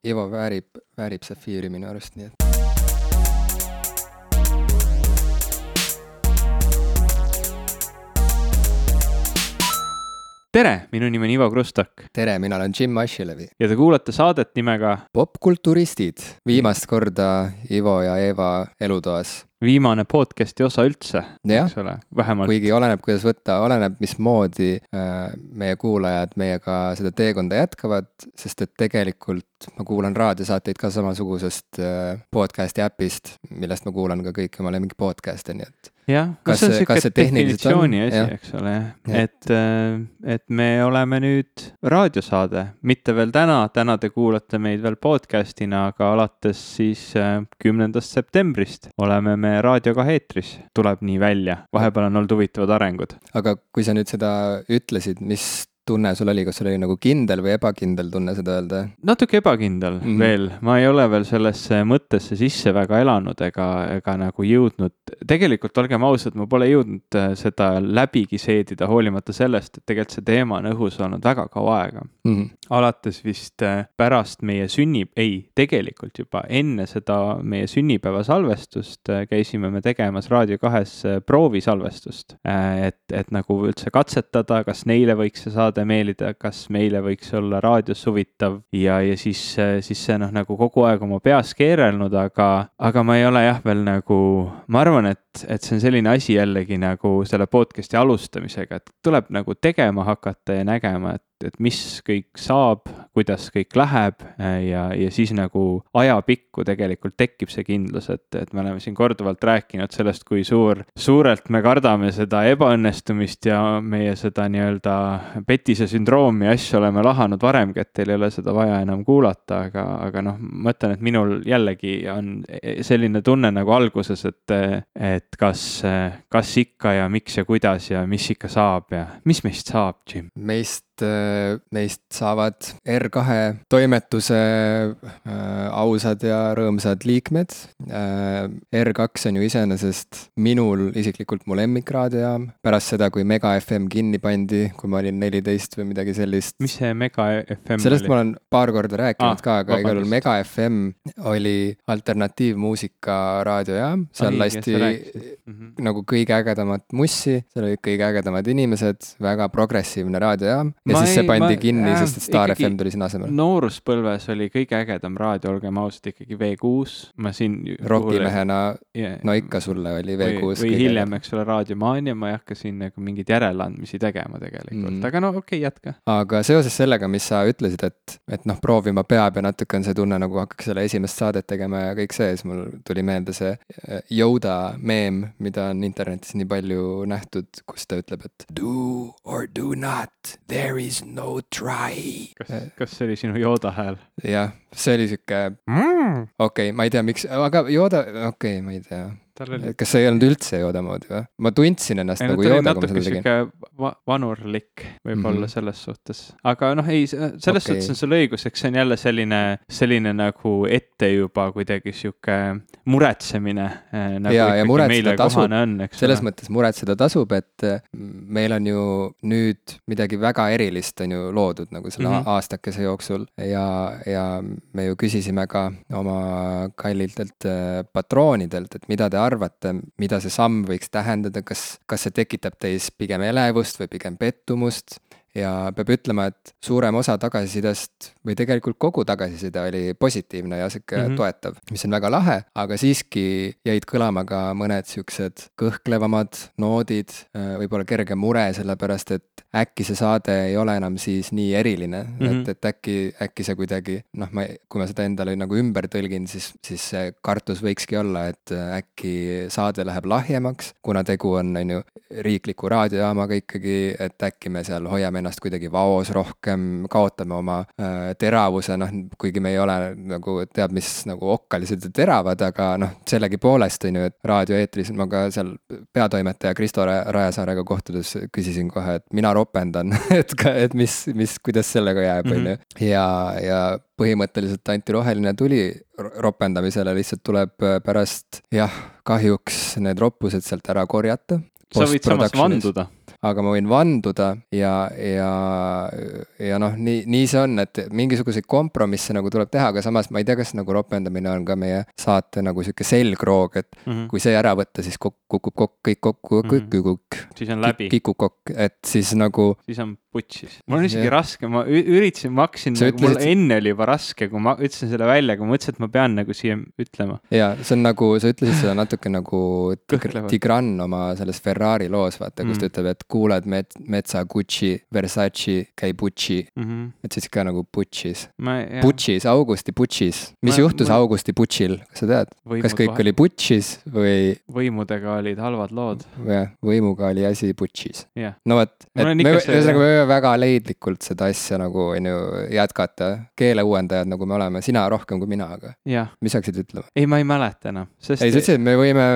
Ivo väärib, väärib Safiiri minu arust, nii et. tere, minu nimi on Ivo Krustok. tere, mina olen Jim Asilevi. ja te kuulate saadet nimega popkulturistid, viimast korda Ivo ja Eeva elutoas viimane podcast'i osa üldse, eks ole, vähemalt. kuigi oleneb, kuidas võtta, oleneb, mismoodi äh, meie kuulajad meiega seda teekonda jätkavad, sest et tegelikult ma kuulan raadiosaateid ka samasugusest äh, podcast'i äpist, millest ma kuulan ka kõiki oma lemmik podcast'e, nii et jah, no see on sihuke definitsiooni asi, eks ole, et, äh, et me oleme nüüd raadiosaade, mitte veel täna, täna te kuulate meid veel podcast'ina, aga alates siis kümnendast septembrist oleme me Raadio kahe eetris, tuleb nii välja, vahepeal on olnud huvitavad arengud. aga kui sa nüüd seda ütlesid, mis tunne sul oli, kas sul oli nagu kindel või ebakindel tunne seda öelda? natuke ebakindel mm -hmm. veel, ma ei ole veel sellesse mõttesse sisse väga elanud ega, ega nagu jõudnud, tegelikult olgem ausad, ma pole jõudnud äh, seda läbigi seedida, hoolimata sellest, et tegelikult see teema on õhus olnud väga kaua aega mm. -hmm. Alates vist äh, pärast meie sünni, ei, tegelikult juba enne seda meie sünnipäeva salvestust äh, käisime me tegemas Raadio kahes proovisalvestust. et, et nagu üldse katsetada, kas neile võiks see saade meeldida, kas meile võiks olla raadios huvitav ja, ja siis, siis see noh, nagu kogu aeg oma peas keerelnud, aga, aga ma ei ole jah, veel nagu, ma arvan, et, et see on selline asi jällegi nagu selle podcast'i alustamisega, et tuleb nagu tegema hakata ja nägema, et et mis kõik saab, kuidas kõik läheb äh, ja, ja siis nagu ajapikku tegelikult tekib see kindlus, et, et me oleme siin korduvalt rääkinud sellest, kui suur, suurelt me kardame seda ebaõnnestumist ja meie seda nii-öelda petise sündroomi asju oleme lahanud varemgi, et teil ei ole seda vaja enam kuulata, aga, aga noh, ma ütlen, et minul jällegi on selline tunne nagu alguses, et, et kas, kas ikka ja miks ja kuidas ja mis ikka saab ja mis meist saab, Jim? meist Äh, neist saavad R2 toimetuse äh, ausad ja rõõmsad liikmed. Äh, R2 on ju iseenesest minul isiklikult mu lemmikraadiojaam, pärast seda, kui Mega FM kinni pandi, kui ma olin neliteist või midagi sellist. mis see Mega FM sellest oli? ma olen paar korda rääkinud ah, ka, aga igal juhul Mega FM oli alternatiivmuusika raadiojaam, seal ah, lasti mm -hmm. nagu kõige ägedamat mussi, seal olid kõige ägedamad inimesed, väga progressiivne raadiojaam ja ma siis see pandi ma, kinni, sest et Star FM tuli sinna asemele. nooruspõlves oli kõige ägedam raadio, olgem ausad, ikkagi V6, ma siin. rokimehena yeah., no ikka sulle oli V6. või, või hiljem, eks ole, Raadiomaania, ma ei hakka siin nagu mingeid järeleandmisi tegema tegelikult mm., aga no okei okay,, jätka. aga seoses sellega, mis sa ütlesid, et, et noh, proovima peab ja natuke on see tunne nagu hakkaks selle esimest saadet tegema ja kõik see, siis mul tuli meelde see äh, Yoda meem, mida on internetis nii palju nähtud, kus ta ütleb, et do or do not, there is no no try. kas, kas see oli sinu Yoda hääl? jah, see oli sihuke mm., okei okay,, ma ei tea, miks, aga Yoda, okei okay,, ma ei tea oli... kas see ei olnud üldse jooda moodi või? ma tundsin ennast ei, nagu jooda, kui ma seda tegin. Va vanurlik võib-olla mm -hmm. selles suhtes, aga noh, ei, selles okay. suhtes on sul õigus, eks see on jälle selline, selline nagu ette juba kuidagi sihuke muretsemine eh, nagu. ja, ja muretseda tasub, selles mõttes muretseda tasub, et eh, meil on ju nüüd midagi väga erilist on ju loodud nagu selle mm -hmm. aastakese jooksul ja, ja me ju küsisime ka oma kallitelt eh, patroonidelt, et mida te arvate arvate, mida see samm võiks tähendada, kas, kas see tekitab teis pigem elevust või pigem pettumust ja peab ütlema, et suurem osa tagasisidest või tegelikult kogu tagasiside oli positiivne ja sihuke mm -hmm. toetav, mis on väga lahe, aga siiski jäid kõlama ka mõned siuksed kõhklevamad noodid, äh, võib-olla kerge mure, sellepärast et äkki see saade ei ole enam siis nii eriline mm, -hmm. et, et äkki, äkki see kuidagi noh, ma, kui ma seda endale nagu ümber tõlgin, siis, siis see kartus võikski olla, et äh, äkki saade läheb lahjemaks, kuna tegu on, on ju, riikliku raadiojaamaga ikkagi, et äkki me seal hoiame ennast kuidagi vaos rohkem, kaotame oma äh, teravuse, noh, kuigi me ei ole nagu teab mis nagu okkalised ja teravad, aga noh, sellegipoolest on ju, et raadioeetris ma ka seal peatoimetaja Kristo Rajasaarega kohtudes küsisin kohe, et mina ropendan et et mis, mis, kuidas sellega jääb, on ju. Mhm. ja, ja põhimõtteliselt anti roheline tuli ropendamisele, lihtsalt tuleb pärast jah, kahjuks need roppused sealt ära korjata sa võid samas vanduda aga ma võin vanduda ja, ja, ja noh, nii, nii see on, et mingisuguseid kompromisse nagu tuleb teha, aga samas ma ei tea, kas nagu ropendamine on ka meie saate nagu sihuke selgroog, et mm -hmm. kui see ära võtta, siis kukub kokk, kõik kokku, kõik mhm. kukk. siis on läbi. kikub kokk, et siis nagu. siis on putšis. mul on isegi ja. raske, ma üritasin, ma hakkasin, nagu, mul ütlesid... enne oli juba raske, kui ma ütlesin selle välja, aga mõtlesin, et ma pean nagu siia ütlema. ja see on nagu, sa ütlesid seda natuke nagu Tigran oma selles Ferrari loos, vaata mm., kus ta mm. ütleb, et kuuled met-, metsa Gucci, Versace, käi Butši mm. -hmm. et siis ka nagu Butšis. Butšis, Augusti Butšis. mis ma, juhtus ma... Augusti Butšil, kas sa tead? kas kõik vahe... oli Butšis või? võimudega olid halvad lood. jah, võimuga oli asi Butšis yeah.. no vot, et me, ühesõnaga me võime väga leidlikult seda asja nagu on ju jätkata, keeleuuendajad, nagu me oleme, sina rohkem kui mina, aga mis sa hakkasid ütlema? ei, ma ei mäleta enam, sest. ei, sa ütlesid, et me võime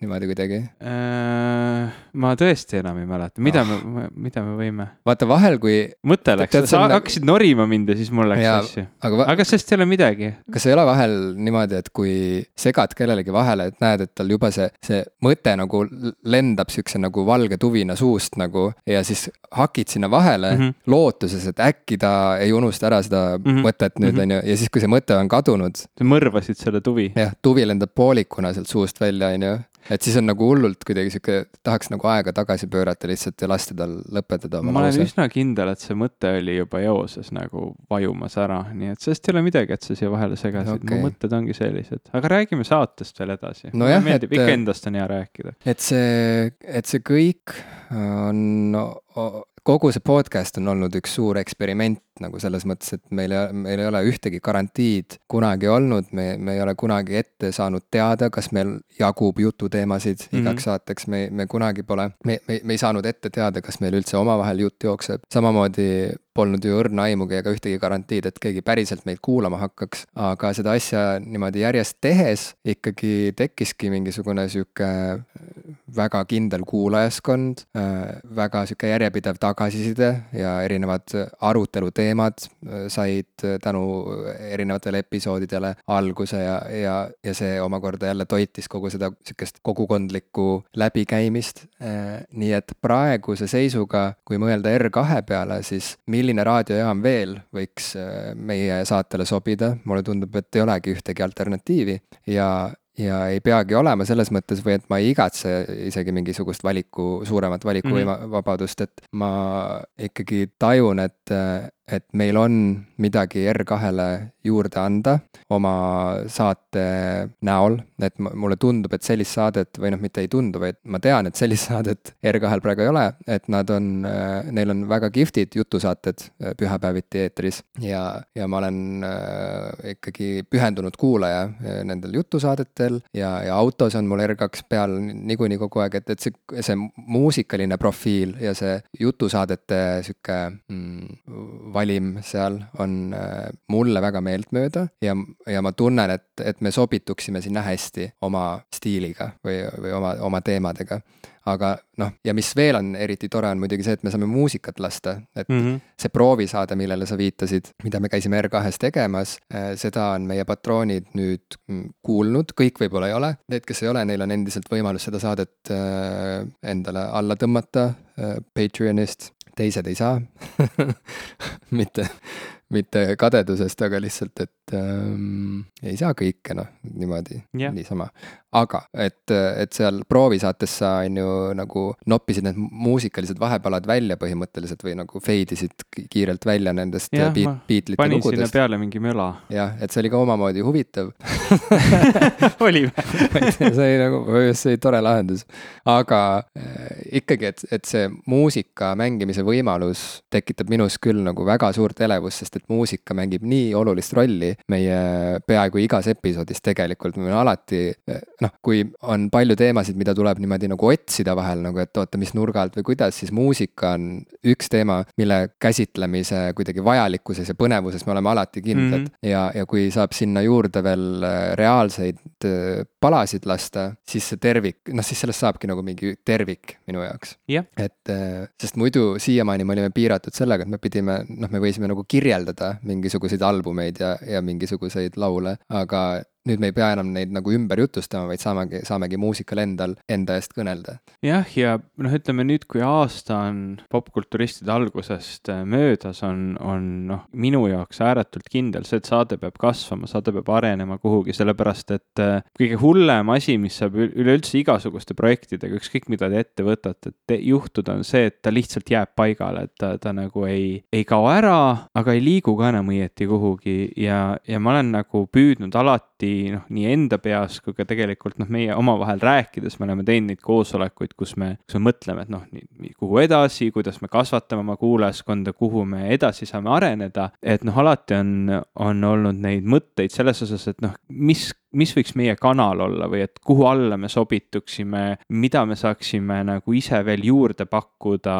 niimoodi kuidagi äh,? ma tõesti enam ei mäleta, mida oh. me, mida me võime. vaata vahel, kui. mõte läks, sa on... hakkasid norima mind ja siis mul läks asju. aga, aga sellest ei ole midagi. kas ei ole vahel niimoodi, et kui segad kellelegi vahele, et näed, et tal juba see, see mõte nagu lendab siukse nagu valge tuvina suust nagu ja siis hakid sinna vahele mm -hmm. lootuses, et äkki ta ei unusta ära seda mm -hmm. mõtet nüüd mhm. on ju, ja siis, kui see mõte on kadunud. sa mõrvasid selle tuvi. jah, tuvi lendab poolikuna sealt suust välja, on ju et siis on nagu hullult kuidagi sihuke, tahaks nagu aega tagasi pöörata lihtsalt ja lasta tal lõpetada oma lause. ma olen lause. üsna kindel, et see mõte oli juba eoses nagu vajumas ära, nii et sellest ei ole midagi, et sa siia vahele segasid okay., mu mõtted ongi sellised, aga räägime saatest veel edasi no. mulle meeldib, ikka endast on hea rääkida. et see, et see kõik on no, kogu see podcast on olnud üks suur eksperiment nagu selles mõttes, et meil, meil ei ole ühtegi garantiid kunagi olnud, me, me ei ole kunagi ette saanud teada, kas meil jagub jututeemasid mm -hmm. igaks saateks, me, me kunagi pole, me, me, me ei saanud ette teada, kas meil üldse omavahel jutt jookseb, samamoodi polnud ju õrna aimugi ega ühtegi garantiid, et keegi päriselt meid kuulama hakkaks, aga seda asja niimoodi järjest tehes ikkagi tekkiski mingisugune sihuke väga kindel kuulajaskond, väga sihuke järjepidev tagasiside ja erinevad aruteluteemad, teemad äh, said äh, tänu erinevatele episoodidele alguse ja, ja, ja see omakorda jälle toitis kogu seda sihukest kogukondlikku läbikäimist. Äh, nii et praeguse seisuga, kui mõelda R2 peale, siis milline raadiojaam veel võiks meie saatele sobida, mulle tundub, et ei olegi ühtegi alternatiivi ja ja ei peagi olema selles mõttes või et ma ei igatse isegi mingisugust valiku, suuremat valikuvabadust, et ma ikkagi tajun, et et meil on midagi R2-le juurde anda oma saate näol, et mulle tundub, et sellist saadet või noh, mitte ei tundu, vaid ma tean, et sellist saadet R2-l praegu ei ole, et nad on, neil on väga kihvtid jutusaated äh, pühapäeviti eetris. Ja, ja ma olen äh, ikkagi pühendunud kuulaja äh, nendel jutusaadetel. Ja, ja autos on mul R2 peal niikuinii kogu aeg, et, et see, see muusikaline profiil ja see jutusaadete sihuke mm, valim seal on äh, mulle väga meeltmööda ja, ja ma tunnen, et, et me sobituksime sinna hästi oma stiiliga või, või oma, oma teemadega. Aga noh, ja mis veel on eriti tore, on muidugi see, et me saame muusikat lasta, et mm -hmm. see proovisaade, millele sa viitasid, mida me käisime R2-s tegemas, äh, seda on meie patroonid nüüd mm, kuulnud, kõik võib-olla ei ole, need, kes ei ole, neil on endiselt võimalus seda saadet äh, endale alla tõmmata Patreonist teised ei saa. Mitte, mitte kadedusest, aga lihtsalt, et ähm, ei saa kõike noh, niimoodi yeah., niisama aga et, et seal proovisaates sa on ju nagu noppisid need muusikalised vahepalad välja põhimõtteliselt või nagu fade isid kiirelt välja nendest ja, beat, panin lugudest. sinna peale mingi möla. jah, et see oli ka omamoodi huvitav oli või see oli nagu, see oli tore lahendus. aga äh, ikkagi, et, et see muusika mängimise võimalus tekitab minus küll nagu väga suurt elevust, sest et muusika mängib nii olulist rolli meie peaaegu igas episoodis tegelikult, me alati noh, kui on palju teemasid, mida tuleb niimoodi nagu otsida vahel nagu, et oota, mis nurga alt või kuidas, siis muusika on üks teema, mille käsitlemise kuidagi vajalikkuses ja põnevuses me oleme alati kindlad mm. -hmm. ja, ja kui saab sinna juurde veel äh, reaalseid äh, palasid lasta, siis see tervik, noh siis sellest saabki nagu mingi tervik minu jaoks yeah.. et äh, sest muidu siiamaani me olime piiratud sellega, et me pidime, noh, me võisime nagu kirjeldada mingisuguseid albumeid ja, ja mingisuguseid laule, aga nüüd me ei pea enam neid nagu ümber jutustama, vaid saamegi, saamegi muusikal endal enda eest kõnelda. jah, ja noh, ütleme nüüd, kui aasta on popkulturistide algusest äh, möödas, on, on noh, minu jaoks ääretult kindel see, et saade peab kasvama, saade peab arenema kuhugi, sellepärast et äh, kõige hullem asi, mis saab üleüldse igasuguste projektidega, ükskõik mida te ette võtate, et juhtuda, on see, et ta lihtsalt jääb paigale, et ta, ta nagu ei, ei kao ära, aga ei liigu ka enam õieti kuhugi ja, ja ma olen nagu püüdnud alati noh, nii enda peas kui ka tegelikult noh, meie omavahel rääkides me oleme teinud neid koosolekuid, kus me, kus me mõtleme, et noh, kuhu edasi, kuidas me kasvatame oma kuulajaskonda, kuhu me edasi saame areneda. et noh, alati on, on olnud neid mõtteid selles osas, et noh, mis mis võiks meie kanal olla või et kuhu alla me sobituksime, mida me saaksime nagu ise veel juurde pakkuda,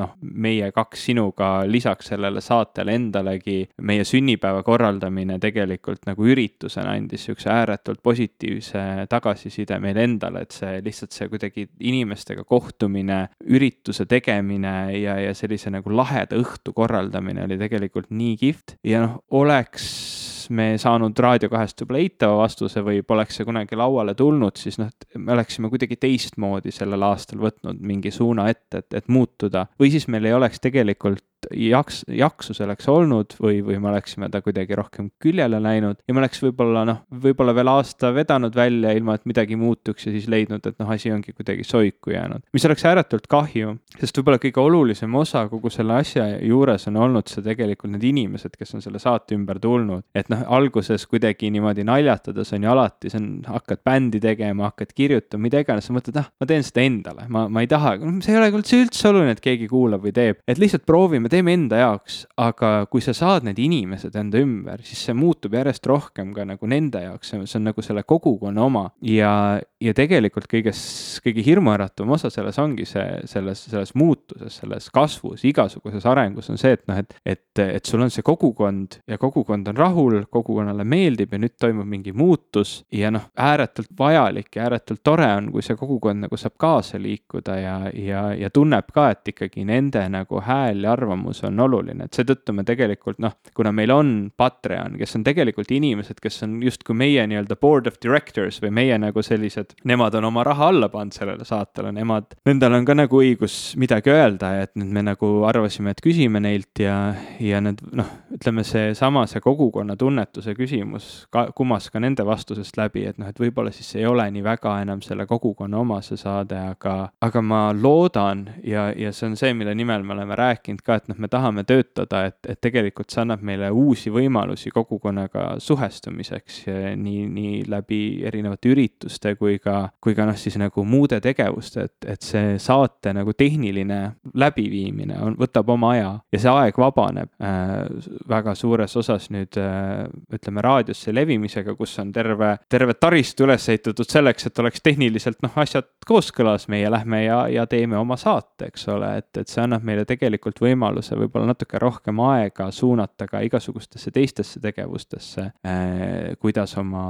noh, meie kaks sinuga lisaks sellele saatele endalegi, meie sünnipäeva korraldamine tegelikult nagu üritusena andis niisuguse ääretult positiivse tagasiside meile endale, et see lihtsalt see kuidagi inimestega kohtumine, ürituse tegemine ja, ja sellise nagu laheda õhtu korraldamine oli tegelikult nii kihvt. Ja noh, oleks me saanud Raadio kahest võib-olla eitava vastuse või poleks see kunagi lauale tulnud, siis noh, me oleksime kuidagi teistmoodi sellel aastal võtnud mingi suuna ette, et, et muutuda. või siis meil ei oleks tegelikult jaks, jaksu selleks olnud või, või me oleksime ta kuidagi rohkem küljele läinud ja me oleks võib-olla noh, võib-olla veel aasta vedanud välja, ilma et midagi muutuks ja siis leidnud, et noh, asi ongi kuidagi soiku jäänud. mis oleks ääretult kahju, sest võib-olla kõige olulisem osa kogu selle asja juures on olnud see tegelikult need inimesed, kes on selle saate ümber tulnud. et noh, alguses kuidagi niimoodi naljatades on ju alati, see on, hakkad bändi tegema, hakkad kirjutama, mida iganes, sa mõtled, ah, ma teen seda endale, ma, ma ei taha, see ei ole üldse, üldse oluline, et keegi kuulab või teeb, et lihtsalt proovime teeme enda jaoks, aga kui sa saad need inimesed enda ümber, siis see muutub järjest rohkem ka nagu nende jaoks, see on nagu selle kogukonna oma. Ja, ja tegelikult kõiges, kõige hirmuäratavam osa selles ongi see, selles, selles muutuses, selles kasvus, igasuguses arengus on see, et noh, et, et, et sul on see kogukond ja kogukond on rahul, kogukonnale meeldib ja nüüd toimub mingi muutus ja noh, ääretult vajalik ja ääretult tore on, kui see kogukond nagu saab kaasa liikuda ja, ja, ja tunneb ka, et ikkagi nende nagu hääl ja arvamus on oluline, et seetõttu me tegelikult noh, kuna meil on Patreon, kes on tegelikult inimesed, kes on justkui meie nii-öelda board of directors või meie nagu sellised, nemad on oma raha alla pannud sellele saatele, nemad, nendel on ka nagu õigus midagi öelda et nüüd me nagu arvasime, et küsime neilt ja, ja need noh, ütleme seesama, see kogukonna tunnetuse küsimus ka kumas ka nende vastusest läbi, et noh, et võib-olla siis ei ole nii väga enam selle kogukonna oma see saade, aga, aga ma loodan ja, ja see on see, mille nimel me oleme rääkinud ka, et noh, me tahame töötada, et, et tegelikult see annab meile uusi võimalusi kogukonnaga suhestumiseks nii, nii läbi erinevate ürituste kui ka, kui ka noh, siis nagu muude tegevuste, et, et see saate nagu tehniline läbiviimine on, võtab oma aja ja see aeg vabaneb äh, väga suures osas nüüd äh, ütleme raadiosse levimisega, kus on terve, terve taristu üles ehitatud selleks, et oleks tehniliselt noh, asjad kooskõlas, meie lähme ja, ja teeme oma saate, eks ole, et, et see annab meile tegelikult võimaluse võib-olla natuke rohkem aega suunata ka igasugustesse teistesse tegevustesse eh,, kuidas oma,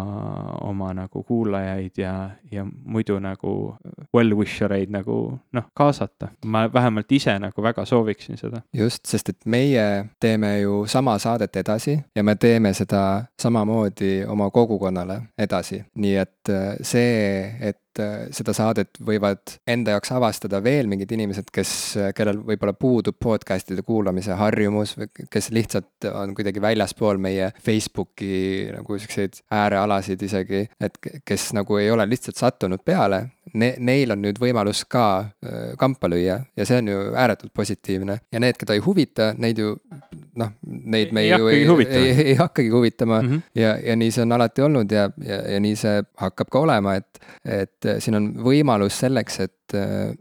oma nagu kuulajaid ja, ja muidu nagu well-wisher eid nagu noh, kaasata. ma vähemalt ise nagu väga sooviksin seda. just, sest et meie teeme ju sama saadet edasi ja me teeme seda samamoodi oma kogukonnale edasi, nii et eh, see, et et äh, seda saadet võivad enda jaoks avastada veel mingid inimesed, kes, kellel võib-olla puudub podcast'ide kuulamise harjumus või kes lihtsalt on kuidagi väljaspool meie Facebooki nagu siukseid äärealasid isegi, et kes nagu ei ole lihtsalt sattunud peale ne-, neil on nüüd võimalus ka äh, kampa lüüa ja see on ju ääretult positiivne. ja need, keda ei huvita, neid ju noh, neid me ei ju ei, ei, ei, ei hakkagi huvitama. Mm -hmm. ja, ja nii see on alati olnud ja, ja, ja nii see hakkab ka olema, et, et siin on võimalus selleks, et äh,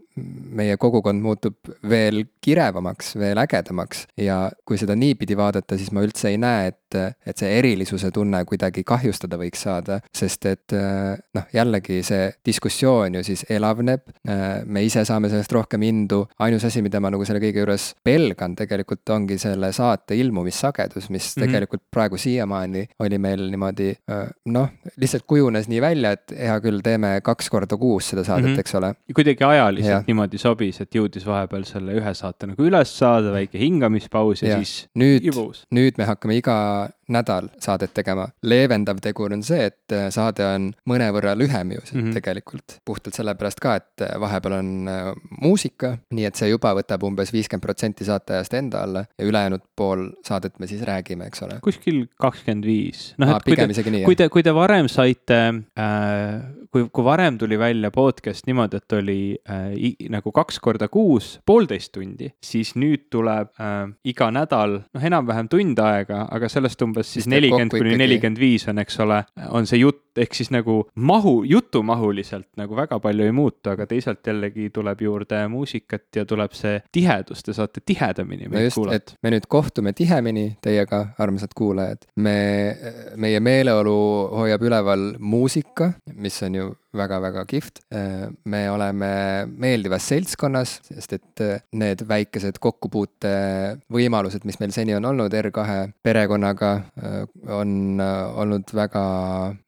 meie kogukond muutub veel kirevamaks, veel ägedamaks. Ja kui seda niipidi vaadata, siis ma üldse ei näe, et, et see erilisuse tunne kuidagi kahjustada võiks saada, sest et noh, jällegi see diskussioon ju siis elavneb, me ise saame sellest rohkem indu, ainus asi, mida ma nagu selle kõige juures pelgan tegelikult ongi selle saate ilmumissagedus, mis mm -hmm. tegelikult praegu siiamaani oli meil niimoodi noh, lihtsalt kujunes nii välja, et hea küll, teeme kaks korda kuus seda saadet mm, -hmm. eks ole. kuidagi ajaliselt niimoodi sobis, et jõudis vahepeal selle ühe saate nagu üles saada, väike hingamispaus ja, ja siis nüüd, nüüd me hakkame iga nädal saadet tegema. leevendav tegur on see, et äh, saade on mõnevõrra lühem ju mm -hmm. tegelikult. puhtalt sellepärast ka, et äh, vahepeal on äh, muusika, nii et see juba võtab umbes viiskümmend protsenti saate ajast enda alla ja ülejäänud pool saadet me siis räägime, eks ole. kuskil kakskümmend viis. noh, et kui te, kui te, kui te varem saite äh,, kui, kui varem tuli välja podcast niimoodi, et oli äh, nagu kaks korda kuus, poolteist tundi, siis nüüd tuleb äh, iga nädal, noh, enam-vähem tund aega, aga sellest umbes siis nelikümmend kuni nelikümmend viis on, eks ole, on see jutt, ehk siis nagu mahu, jutumahuliselt nagu väga palju ei muutu, aga teisalt jällegi tuleb juurde muusikat ja tuleb see tihedus, te saate tihedamini meid no just, kuulata. me nüüd kohtume tihemini teiega, armsad kuulajad. me, meie meeleolu hoiab üleval muusika, mis on ju väga-väga kihvt. me oleme meeldivas seltskonnas, sest et need väikesed kokkupuutevõimalused, mis meil seni on olnud R2 perekonnaga, on olnud väga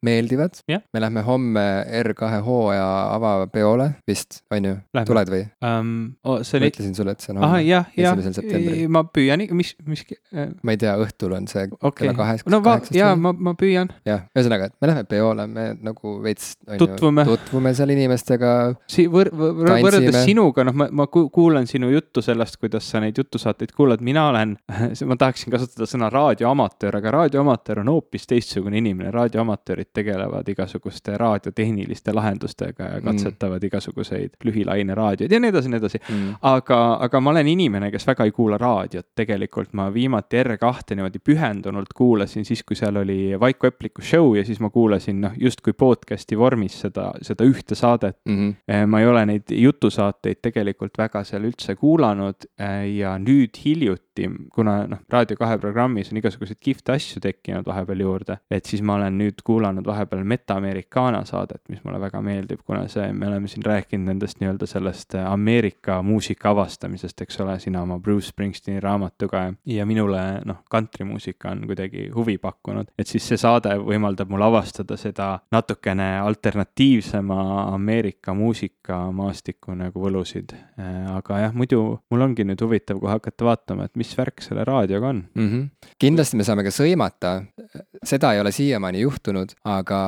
meeldivad yeah.. me lähme homme R2 hooaja avapeole vist, on ju, tuled või um,? Oh, oli... ma ütlesin sulle, et see on homme, esimesel septembril. ma püüan, mis, mis äh...? ma ei tea, õhtul on see okay. kella kahest. no jaa, ma, ma püüan. jah, ühesõnaga, et me läheme peole, me nagu veits. tutvume. tutvume seal inimestega. Si-, võr-, võr-, võrreldes sinuga, noh, ma, ma kuulan sinu juttu sellest, kuidas sa neid jutusaateid kuulad, mina olen, ma tahaksin kasutada sõna raadioamatöör, aga raadioamatöör on hoopis teistsugune inimene, raadioamatöörid tegelevad igasuguste raadiotehniliste lahendustega ja mm. katsetavad mm. igasuguseid lühilaineraadioid ja nii edasi, nii edasi mm.. aga, aga ma olen inimene, kes väga ei kuula raadiot, tegelikult ma viimati R2 niimoodi pühendunult kuulasin siis, kui seal oli Vaiko Epliku show ja siis ma kuulasin noh, justkui podcast'i vormis seda, seda ühte saadet mm. -hmm. ma ei ole neid jutusaateid tegelikult väga seal üldse kuulanud eh, ja nüüd hiljuti, kuna noh, Raadio kahe programmis on igasuguseid kihvte asju tekkinud vahepeal juurde, et siis ma olen nüüd kuulanud vahepeal Meta Americana saadet, mis mulle väga meeldib, kuna see, me oleme siin rääkinud nendest nii-öelda sellest äh, Ameerika muusika avastamisest, eks ole, sina oma Bruce Springsteeni raamatuga ja minule noh, kantrimuusika on kuidagi huvi pakkunud, et siis see saade võimaldab mul avastada seda natukene alternatiivsema Ameerika muusikamaastikku nagu võlusid. Äh, aga jah, muidu mul ongi nüüd huvitav kohe hakata vaatama, et mis värk selle raadioga on mm. -hmm. kindlasti me saame ka sõimata, seda ei ole siiamaani juhtunud, aga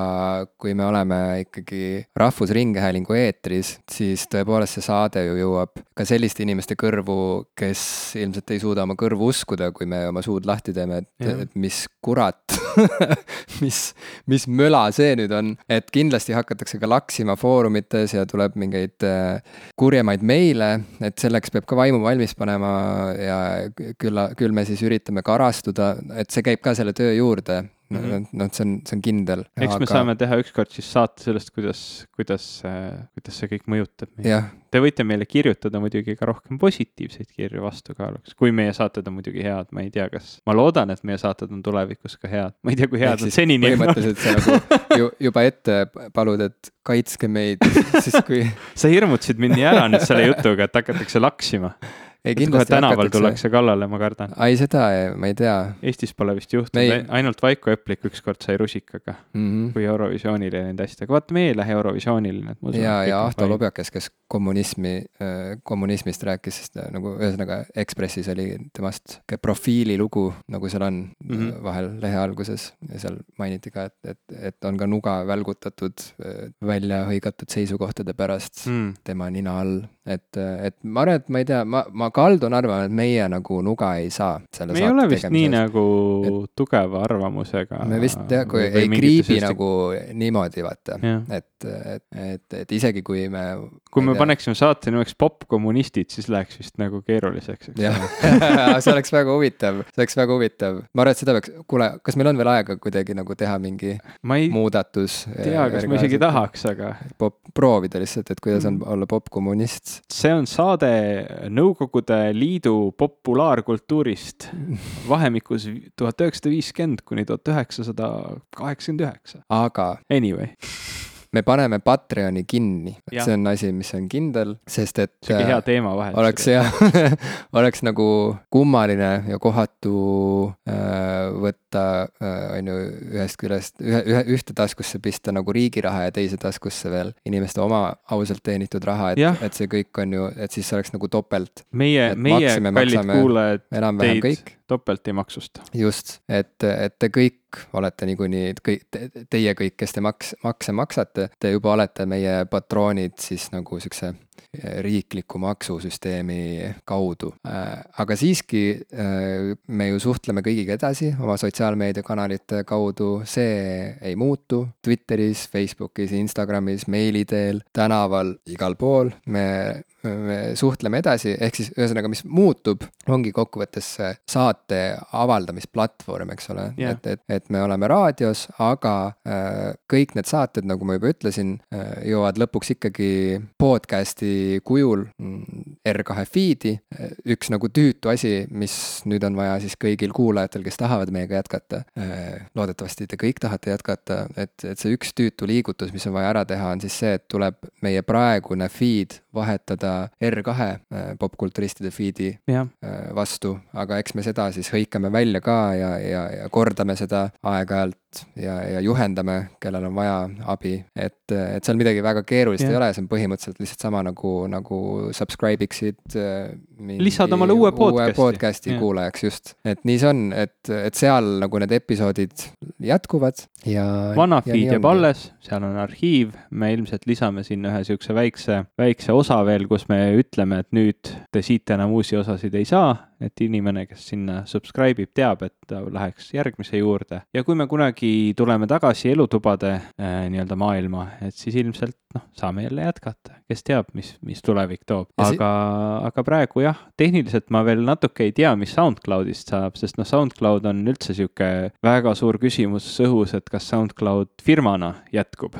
kui me oleme ikkagi Rahvusringhäälingu eetris, siis tõepoolest see saade ju jõuab ka selliste inimeste kõrvu, kes ilmselt ei suuda oma kõrvu uskuda, kui me oma suud lahti teeme, et, et mis kurat mis, mis möla see nüüd on, et kindlasti hakatakse ka laksima foorumites ja tuleb mingeid äh, kurjemaid meile, et selleks peab ka vaimu valmis panema ja küll, küll me siis üritame karastuda, et see käib ka selle töö juurde noh mm -hmm., noh, see on, see on kindel. eks aga... me saame teha ükskord siis saate sellest, kuidas, kuidas, kuidas see kõik mõjutab meid. Te võite meile kirjutada muidugi ka rohkem positiivseid kirju vastukaaluks, kui meie saated on muidugi head, ma ei tea, kas, ma loodan, et meie saated on tulevikus ka head, ma ei tea, kui head nad senini on. põhimõtteliselt sa nagu ju, juba ette palud, et kaitske meid, siis kui sa hirmutasid mind nii ära nüüd selle jutuga, et hakatakse laksima ei kindlasti tänaval tullakse kallale, ma kardan. ei, seda ma ei tea. Eestis pole vist juhtunud ei..., ainult Vaiko Eplik ükskord sai rusikaga mm, -hmm. kui Eurovisioonil ei läinud hästi, aga vaata, meie ei lähe Eurovisioonile. ja, ja Ahto Lubjakas, kes kommunismi, äh, kommunismist rääkis, sest äh, nagu ühesõnaga Ekspressis oli temast profiililugu, nagu seal on mm -hmm. vahel lehe alguses ja seal mainiti ka, et, et, et on ka nuga välgutatud välja hõigatud seisukohtade pärast mm. tema nina all, et, et ma arvan, et ma ei tea, ma, ma kaldun arvama, et meie nagu nuga ei saa. me ei ole vist nii nagu et, tugeva arvamusega. me vist nagu ei kriibi nagu niimoodi, vaata, et, et, et, et isegi kui me. kui me tea. paneksime saate nimeks popkommunistid, siis läheks vist nagu keeruliseks, eks ole. see oleks väga huvitav, see oleks väga huvitav. ma arvan, et seda peaks, kuule, kas meil on veel aega kuidagi nagu teha mingi ei muudatus? tea, kas ma isegi tahaks, aga. Proovida lihtsalt, et kuidas on mm. olla popkommunist. See on saade Nõukogude Nõukogude Liidu populaarkultuurist vahemikus tuhat üheksasada viiskümmend kuni tuhat üheksasada kaheksakümmend üheksa. aga. Anyway me paneme Patreoni kinni, et see on asi, mis on kindel, sest et. sihuke hea teemavahetus. oleks jah oleks nagu kummaline ja kohatu äh, võtta äh,, on ju, ühest küljest ühe, ühe, ühte taskusse pista nagu riigi raha ja teise taskusse veel inimeste oma ausalt teenitud raha, et, et see kõik on ju, et siis oleks nagu topelt. meie, meie kallid kuulajad, teid topelt ei maksusta. just, et, et te kõik olete niikuinii, kõik, teie kõik, kes te maks, makse maksate, te juba olete meie patroonid siis nagu siukse riikliku maksusüsteemi kaudu. Äh, aga siiski äh, me ju suhtleme kõigiga edasi oma sotsiaalmeediakanalite kaudu, see ei muutu. Twitteris, Facebookis, Instagramis, meili teel, tänaval, igal pool me me suhtleme edasi, ehk siis ühesõnaga, mis muutub, ongi kokkuvõttes saate avaldamisplatvorm, eks ole yeah., et, et, et me oleme raadios, aga äh, kõik need saated, nagu ma juba ütlesin äh,, jõuavad lõpuks ikkagi podcast'i kujul mm, R2 feed'i. üks nagu tüütu asi, mis nüüd on vaja siis kõigil kuulajatel, kes tahavad meiega jätkata äh,, loodetavasti te kõik tahate jätkata, et, et see üks tüütu liigutus, mis on vaja ära teha, on siis see, et tuleb meie praegune feed vahetada R2 äh, popkulturistide feed'i ja. Äh, vastu, aga eks me seda siis hõikame välja ka ja, ja, ja kordame seda aeg-ajalt ja, ja juhendame, kellel on vaja abi. et, et seal midagi väga keerulist ja. ei ole, see on põhimõtteliselt lihtsalt sama nagu, nagu subscribe iksid. Äh, lisad omale uue podcast'i. uue podcast'i kuulajaks just, et nii see on, et, et seal nagu need episoodid jätkuvad ja. vana feed jääb alles, seal on arhiiv, me ilmselt lisame sinna ühe sihukese väikse, väikse osa veel, kus me ütleme, et nüüd te siit enam uusi osasid ei saa, et inimene, kes sinna subscribe ib, teab, et ta läheks järgmise juurde. ja kui me kunagi tuleme tagasi elutubade äh, nii-öelda maailma, et siis ilmselt noh, saame jälle jätkata, kes teab, mis, mis tulevik toob. aga, aga praegu jah, tehniliselt ma veel natuke ei tea, mis SoundCloudist saab, sest noh, SoundCloud on üldse sihuke väga suur küsimus õhus, et kas SoundCloud firmana jätkub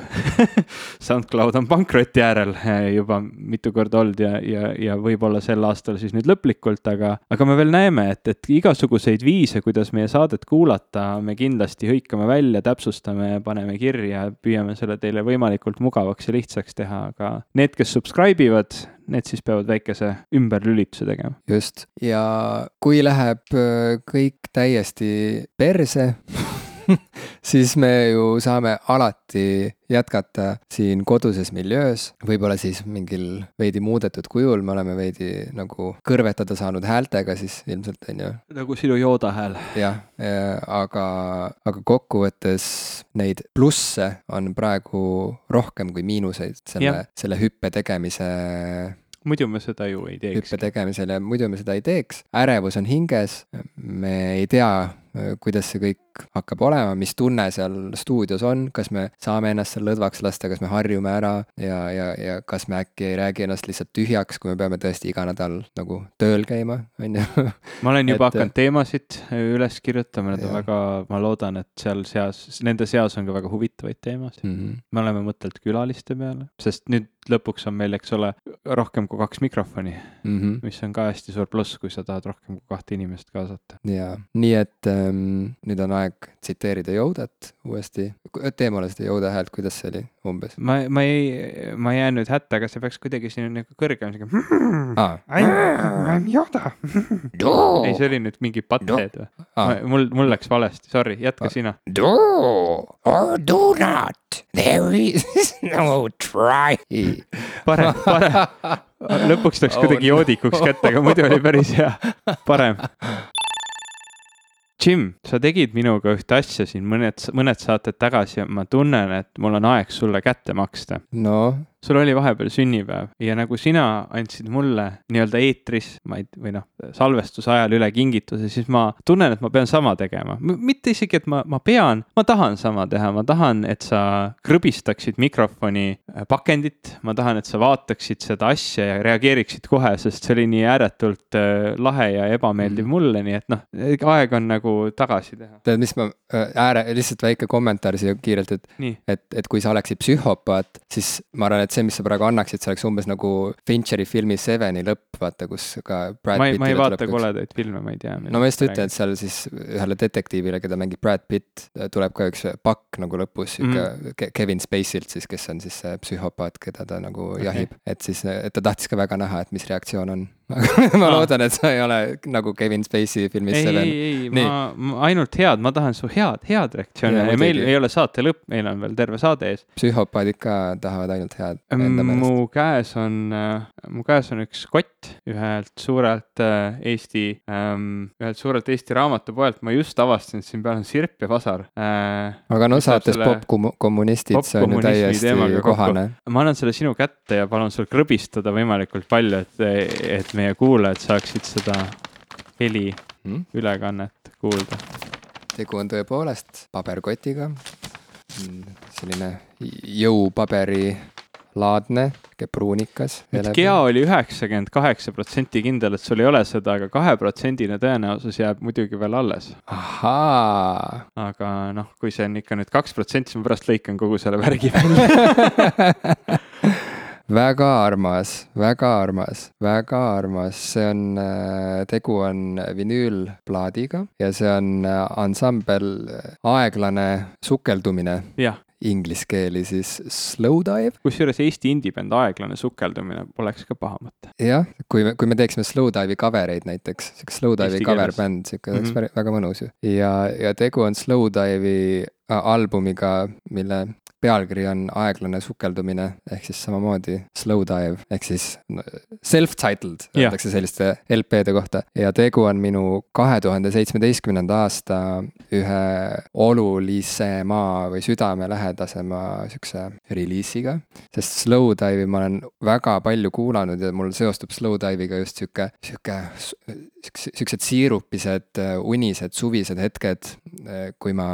SoundCloud on pankroti äärel äh, juba mitu korda olnud ja, ja, ja võib-olla sel aastal siis nüüd lõplikult, aga, aga me veel näeme, et, et igasuguseid viise, kuidas meie saadet kuulata, me kindlasti hõikame välja, täpsustame, paneme kirja, püüame selle teile võimalikult mugavaks ja lihtsaks teha, aga need, kes subscribe ivad, need siis peavad väikese ümberlülituse tegema. just, ja kui läheb äh, kõik täiesti perse siis me ju saame alati jätkata siin koduses miljöös, võib-olla siis mingil veidi muudetud kujul, me oleme veidi nagu kõrvetada saanud häältega siis ilmselt, on ju. nagu sinu jooda hääl. jah, aga, aga kokkuvõttes neid plusse on praegu rohkem kui miinuseid selle, selle hüppe tegemise muidu me seda ju ei teeks. hüppe tegemisel ja muidu me seda ei teeks, ärevus on hinges, me ei tea, kuidas see kõik hakkab olema, mis tunne seal stuudios on, kas me saame ennast seal lõdvaks lasta, kas me harjume ära ja, ja, ja kas me äkki ei räägi ennast lihtsalt tühjaks, kui me peame tõesti iga nädal nagu tööl käima, on ju. ma olen juba et... hakanud teemasid üles kirjutama, need on väga, ma loodan, et seal seas, nende seas on ka väga huvitavaid teemasid mm. -hmm. me oleme mõtelnud külaliste peale, sest nüüd lõpuks on meil, eks ole, rohkem kui kaks mikrofoni mm, -hmm. mis on ka hästi suur pluss, kui sa tahad rohkem kui kahte inimest kaasata. jaa, nii et ähm, nüüd on aeg tsiteerida Yodat uuesti. tee mulle seda Yoda häält, kuidas see oli umbes? ma, ma ei, ma jään nüüd hätta, aga see peaks kuidagi siin nagu kõrgem, sihuke ah.. I m Yoda ei, see oli nüüd mingi butthead või ah.? mul, mul läks valesti, sorry, jätka ah. sina. Do or do not, there is no try. parem, parem lõpuks läks kuidagi joodikuks kätte, aga muidu oli päris hea, parem. Jim, sa tegid minuga ühte asja siin mõned, mõned saated tagasi ja ma tunnen, et mul on aeg sulle kätte maksta. no sul oli vahepeal sünnipäev ja nagu sina andsid mulle nii-öelda eetris, ma ei, või noh, salvestuse ajal üle kingituse, siis ma tunnen, et ma pean sama tegema. mitte isegi, et ma, ma pean, ma tahan sama teha, ma tahan, et sa krõbistaksid mikrofoni äh, pakendit, ma tahan, et sa vaataksid seda asja ja reageeriksid kohe, sest see oli nii ääretult äh, lahe ja ebameeldiv mm. mulle, nii et noh, aeg on nagu tagasi teha. tead, mis ma, äh, ääre, lihtsalt väike kommentaar siia kiirelt, et, et, et kui sa oleksid psühhopaat, siis ma arvan, et et see, mis sa praegu annaksid, see oleks umbes nagu Fincheri filmi Seveni lõpp, vaata, kus ka Brad ma ei, ma ei vaata koledaid filme, ma ei tea. no ma just ütlen, et seal siis ühele detektiivile, keda mängib Brad Pitt, tuleb ka üks pakk nagu lõpus sihuke mm -hmm. Kevin Spacey'lt siis, kes on siis see psühhopaat, keda ta nagu okay. jahib. et siis, et ta tahtis ka väga näha, et mis reaktsioon on ma loodan, et sa ei ole nagu Kevin Spacey filmis ei, ei, ei, ma, ma ainult head, ma tahan su head, head reaktsiooni ja, ja meil ei ole saate lõpp, meil on veel terve saade ees. psühhopaadid ka tahavad ainult head mu käes on äh,, mu käes on üks kott ühelt suurelt äh, Eesti ähm,, ühelt suurelt Eesti raamatupoelt, ma just avastasin, et siin peal on sirp ja vasar äh,. aga no saates popkommunistid pop, see on ju täiesti kohane. ma annan selle sinu kätte ja palun sul krõbistada võimalikult palju, et, et meie kuulajad saaksid seda heli hmm? ülekannet kuulda. tegu on tõepoolest paberkotiga. selline jõupaberi laadne, pruunikas. et Gea oli üheksakümmend kaheksa protsenti kindel, et sul ei ole seda, aga kaheprotsendine tõenäosus jääb muidugi veel alles. ahaa. aga noh, kui see on ikka nüüd kaks protsenti, siis ma pärast lõikan kogu selle värgi välja väga armas, väga armas, väga armas, see on, äh, tegu on vinüülplaadiga ja see on äh, ansambel äh, Aeglane sukeldumine. jah inglise keeli siis Slow Dive. kusjuures Eesti indie-bänd Aeglane sukeldumine poleks ka paha mõte. jah, kui me, kui me teeksime Slow Dive'i cover eid näiteks, sihuke Slow Dive'i cover bänd, sihuke oleks mm -hmm. väga mõnus ju. ja, ja tegu on Slow Dive'i albumiga, mille pealkiri on Aeglane sukeldumine ehk siis samamoodi slow dive ehk siis self-titled öeldakse selliste LP-de kohta. ja tegu on minu kahe tuhande seitsmeteistkümnenda aasta ühe olulisema või südamelähedasema sihukese reliisiga. sest slow dive'i ma olen väga palju kuulanud ja mul seostub slow dive'iga just sihuke, sihuke, siuksed siirupised, unised, suvised hetked, kui ma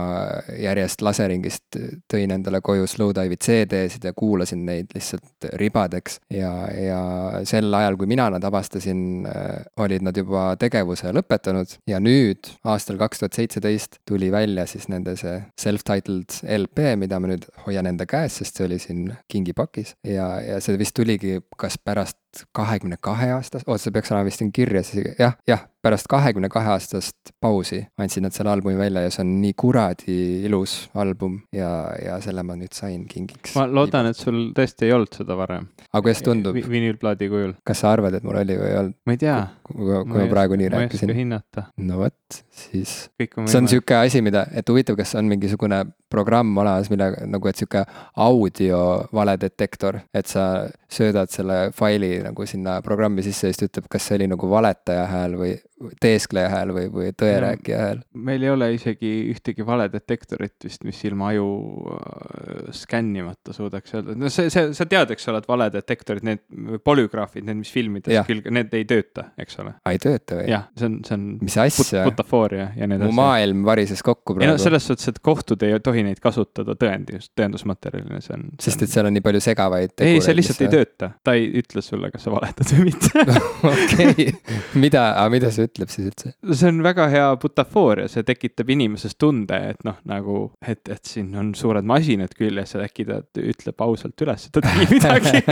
järjest laseringist tõin endale koju koju Slowdive'i CD-sid ja kuulasin neid lihtsalt ribadeks. ja, ja sel ajal, kui mina nad avastasin, äh, olid nad juba tegevuse lõpetanud ja nüüd, aastal kaks tuhat seitseteist, tuli välja siis nende see self-titled LP, mida ma nüüd hoian enda käes, sest see oli siin kingipakis ja, ja see vist tuligi kas pärast kahekümne kahe aastast, oota, see peaks olema vist siin kirjas isegi, jah, jah, pärast kahekümne kahe aastast pausi andsid nad selle albumi välja ja see on nii kuradi ilus album ja, ja selle ma nüüd sain kingiks. ma loodan, et sul tõesti ei olnud seda varem. aga kuidas tundub Vi? vinüülplaadi kujul. kas sa arvad, et mul oli või ei olnud? ma ei tea. kui, kui ma, ma praegu nii ma rääkisin. ma ei oska hinnata. no vot, siis. see on sihuke asi, mida, et huvitav, kas on mingisugune programm olemas, mille nagu, et sihuke audio valedetektor, et sa söödad selle faili nagu sinna programmi sisse ja siis ta ütleb, kas see oli nagu valetaja hääl või teeskleja hääl või, või tõerääkija hääl. meil ei ole isegi ühtegi valedetektorit vist, mis ilma aju äh, skännimata suudaks öelda, no see, see, sa tead, eks ole, et valedetektorid, need polügraafid, need, mis filmides küll, need ei tööta, eks ole. ei tööta või? jah, see on, see on. mis asja put,? butafooria ja nii edasi. mu maailm varises kokku praegu. ei no selles suhtes, et kohtud ei tohi neid kasutada tõendus, tõendusmaterjalina, see on. sest et seal on nii palju segavaid tegureid. ei, see lihtsalt ei tööta, ta ei ütle sulle, kas sa valetad või mitte okei, mida, mida sa ütled? Ütleb siis üldse? see on väga hea butafooria, see tekitab inimeses tunde, et noh, nagu, et, et siin on suured masinad küljes ja äkki ta ütleb ausalt üles, et ta tegi midagi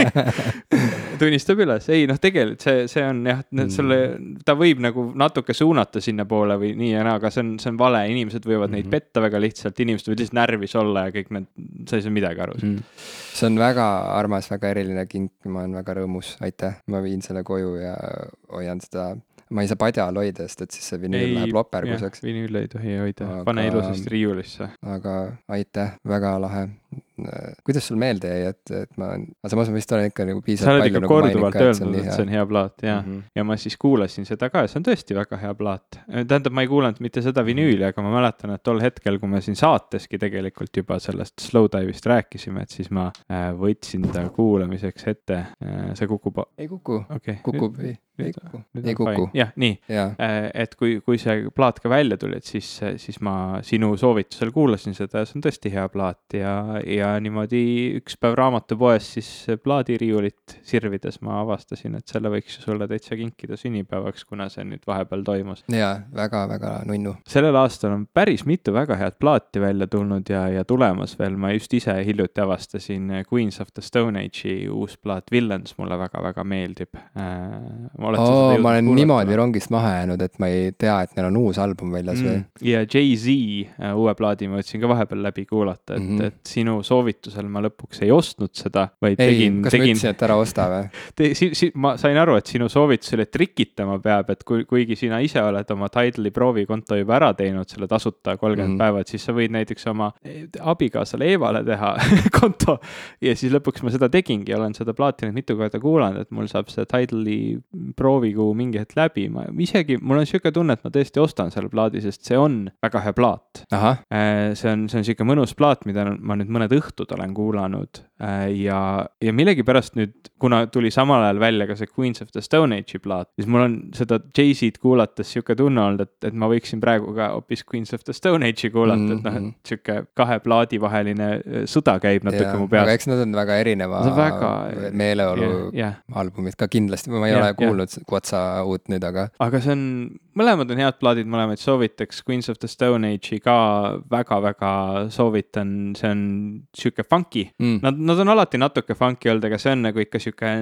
tunnistab üles, ei noh, tegelikult see, see on jah, sulle, ta võib nagu natuke suunata sinnapoole või nii ja naa, aga see on, see on vale, inimesed võivad mm -hmm. neid mhm. petta väga lihtsalt, inimesed võivad lihtsalt närvis olla ja kõik need, sa ei saa midagi aru mm. -hmm. see on väga armas, väga eriline kink, ma olen väga rõõmus, aitäh, ma viin selle koju ja hoian seda ma ei saa padjal hoida, sest et siis see vinüül läheb loperguseks. vinüüli ei tohi hoida aga..., pane ilusasti riiulisse. aga aitäh, väga lahe. kuidas sul meelde jäi, et, et ma, aga samas ma vist olen ikka nagu piisavalt palju nagu korduvalt öelnud, et see on hea plaat ja mm, -hmm. ja ma siis kuulasin seda ka ja see on tõesti väga hea plaat. tähendab, ma ei kuulanud mitte seda vinüüli, aga ma mäletan, et tol hetkel, kui me siin saateski tegelikult juba sellest Slow Dive'ist rääkisime, et siis ma äh, võtsin ta kuulamiseks ette. Äh, see kukub. ei kuku okay., kukub, ei ei kuku, ei kuku. jah, nii, äh, et kui, kui see plaat ka välja tuli, et siis, siis ma sinu soovitusel kuulasin seda ja see on tõesti hea plaat ja, ja niimoodi üks päev raamatupoes siis plaadiriiulit sirvides ma avastasin, et selle võiks ju sulle täitsa kinkida sünnipäevaks, kuna see nüüd vahepeal toimus. jaa, väga-väga nunnu. sellel aastal on päris mitu väga head plaati välja tulnud ja, ja tulemas veel, ma just ise hiljuti avastasin Queens of the Stone Age'i uus plaat Villains mulle väga-väga meeldib äh, oo, ma olen niimoodi rongist maha jäänud, et ma ei tea, et neil on uus album väljas või mm.. ja Jay-Z äh, uue plaadi ma võtsin ka vahepeal läbi kuulata, et mm, -hmm. et sinu soovitusel ma lõpuks ei ostnud seda, vaid ei, tegin. kas tegin... ma ütlesin, et ära osta või Te, si, si, ma sain aru, et sinu soovitusel, et trikitama peab, et kui, kuigi sina ise oled oma Tidali proovikonto juba ära teinud, selle tasuta kolmkümmend mm -hmm. päeva, et siis sa võid näiteks oma eh, abikaasale Eevale teha konto. ja siis lõpuks ma seda tegingi, olen seda plaati nüüd mitu korda kuulanud, et mul saab see Tidali proovikuu mingi hetk läbi, ma isegi, mul on sihuke tunne, et ma tõesti ostan selle plaadi, sest see on väga hea plaat. Äh, see on, see on sihuke mõnus plaat, mida ma nüüd mõned õhtud olen kuulanud äh, ja, ja millegipärast nüüd, kuna tuli samal ajal välja ka see Queens of the Stone Age'i plaat, siis mul on seda Jay-Z-d kuulates sihuke tunne olnud, et, et ma võiksin praegu ka hoopis Queens of the Stone Age'i kuulata mm, -hmm. et noh, et mhm. sihuke kahe plaadi vaheline äh, sõda käib natuke mu peas. aga eks nad on väga erineva väga... meeleolu yeah, yeah. albumid ka kindlasti, ma ei yeah, ole kuulnud yeah. Quatsa uut nüüd, aga. aga see on, mõlemad on head plaadid, mõlemaid soovitaks, Queens of the Stone Age'i ka väga-väga soovitan, see on sihuke funky mm.. Nad, nad on alati natuke funky olnud, aga see on nagu ikka sihuke,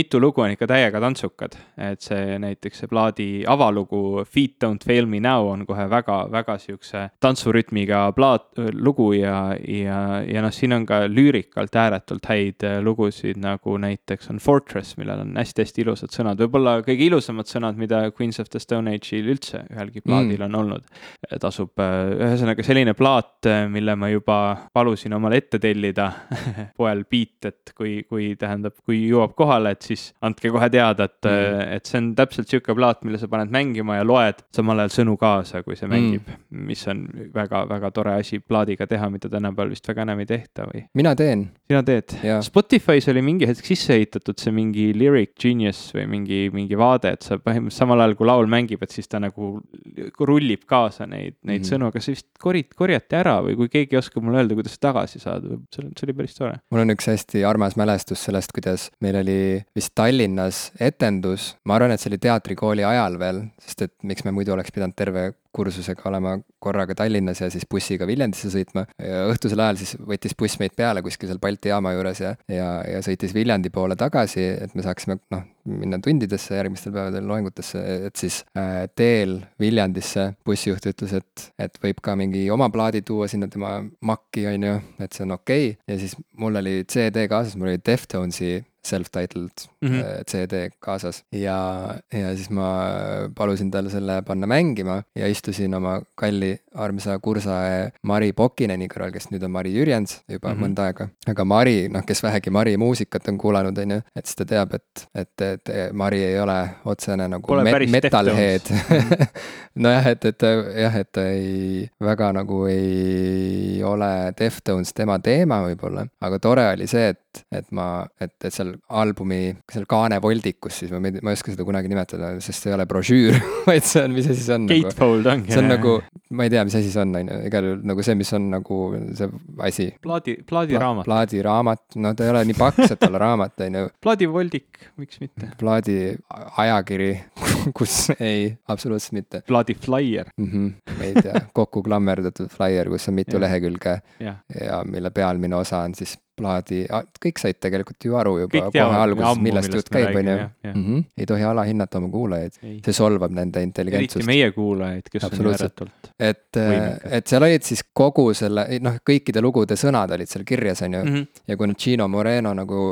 mitu lugu on ikka täiega tantsukad. et see näiteks see plaadi avalugu Feet don't fail me now on kohe väga-väga sihukese tantsurütmiga plaat, lugu ja, ja, ja noh, siin on ka lüürikalt ääretult häid lugusid, nagu näiteks on Fortress, millel on hästi-hästi ilusad sõnad, võib-olla kõige ilusamad sõnad, mida Queens of the Stone Age'il üldse ühelgi plaadil mm. on olnud. tasub, äh, ühesõnaga selline plaat, äh, mille ma juba palusin omale ette tellida poel Beat, et kui, kui tähendab, kui jõuab kohale, et siis andke kohe teada, et mm., et see on täpselt sihuke plaat, mille sa paned mängima ja loed samal ajal sõnu kaasa, kui see mängib mm., mis on väga-väga tore asi plaadiga teha, mida tänapäeval vist väga enam ei tehta või? mina teen. sina teed? Spotify's oli mingi hetk sisse ehitatud see mingi Lyric Genius või mingi, mingi vaade, et sa põhimõtteliselt samal ajal, kui laul mängib, et siis ta nagu rullib kaasa neid, neid mm -hmm. sõnu, aga see vist korit-, korjati ära või kui keegi oskab mulle öelda, kuidas tagasi saada, see, see oli päris tore. mul on üks hästi armas mälestus sellest, kuidas meil oli vist Tallinnas etendus, ma arvan, et see oli teatrikooli ajal veel, sest et miks me muidu oleks pidanud terve kursusega olema korraga Tallinnas ja siis bussiga Viljandisse sõitma. õhtusel ajal siis võttis buss meid peale kuskil seal Balti jaama juures ja, ja, ja sõitis Viljandi poole tagasi, et me saaksime noh, minna tundidesse järgmistel päevadel loengutesse, et siis äh, teel Viljandisse bussijuht ütles, et, et võib ka mingi oma plaadi tuua sinna tema Maci, on ju, et see on okei okay. ja siis mul oli CD kaasas, mul oli Deftonsi self-titled mm -hmm. CD kaasas ja, ja siis ma palusin tal selle panna mängima ja istusin oma kalli armsa kursae Mari Pokineni kõrval, kes nüüd on Mari Jürjens juba mm -hmm. mõnda aega. aga Mari, noh, kes vähegi Mari muusikat on kuulanud, on ju, et siis ta teab, et, et, et Mari ei ole otsene nagu me metalhead nojah, et, et jah, et ta ei, väga nagu ei ole Deftones tema teema võib-olla, aga tore oli see, et, et ma, et, et seal albumi, seal kaanevoldikus siis ma ei, ma ei oska seda kunagi nimetada, sest see ei ole brošüür vaid see on, mis asi see on. Gatefold nagu, ongi. see on nagu, ma ei tea, mis asi see on, on ju, igal juhul nagu see, mis on nagu see asi. plaadi, plaadiraamat Pla,. plaadiraamat, no ta ei ole nii paks, et olla raamat, on ju. plaadivoldik, miks mitte. plaadi ajakiri kus ei, absoluutselt mitte. plaadiflaier mm. -hmm, ma ei tea, kokku klammerdatud flaier, kus on mitu lehekülge ja. ja mille pealmine osa on siis plaadi, kõik said tegelikult ju aru juba kõik kohe alguses, millest jutt käib, on ju. Mhm. ei tohi alahinnata oma kuulajaid, see solvab nende intelligentsust. eriti meie kuulajaid, kes on ääretult. et, et seal olid siis kogu selle, noh, kõikide lugude sõnad olid seal kirjas, on ju mm. -hmm. ja kui nüüd Gino Moreno nagu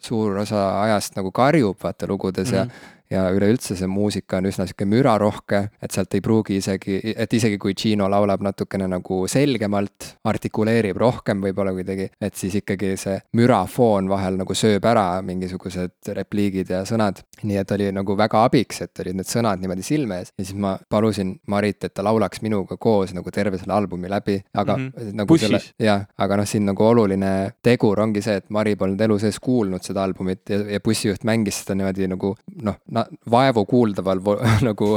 suur osa ajast nagu karjub, vaata lugudes mm -hmm. ja mhm ja üleüldse see muusika on üsna sihuke mürarohke, et sealt ei pruugi isegi, et isegi kui Gino laulab natukene nagu selgemalt, artikuleerib rohkem võib-olla kuidagi, et siis ikkagi see mürafoon vahel nagu sööb ära mingisugused repliigid ja sõnad. nii et oli nagu väga abiks, et olid need sõnad niimoodi silme ees ja siis ma palusin Marit, et ta laulaks minuga koos nagu terve selle albumi läbi, aga mm -hmm. nagu Bussis. selle, jah, aga noh, siin nagu oluline tegur ongi see, et Mari polnud elu sees kuulnud seda albumit ja, ja bussijuht mängis seda niimoodi nagu noh, vaevukuuldaval nagu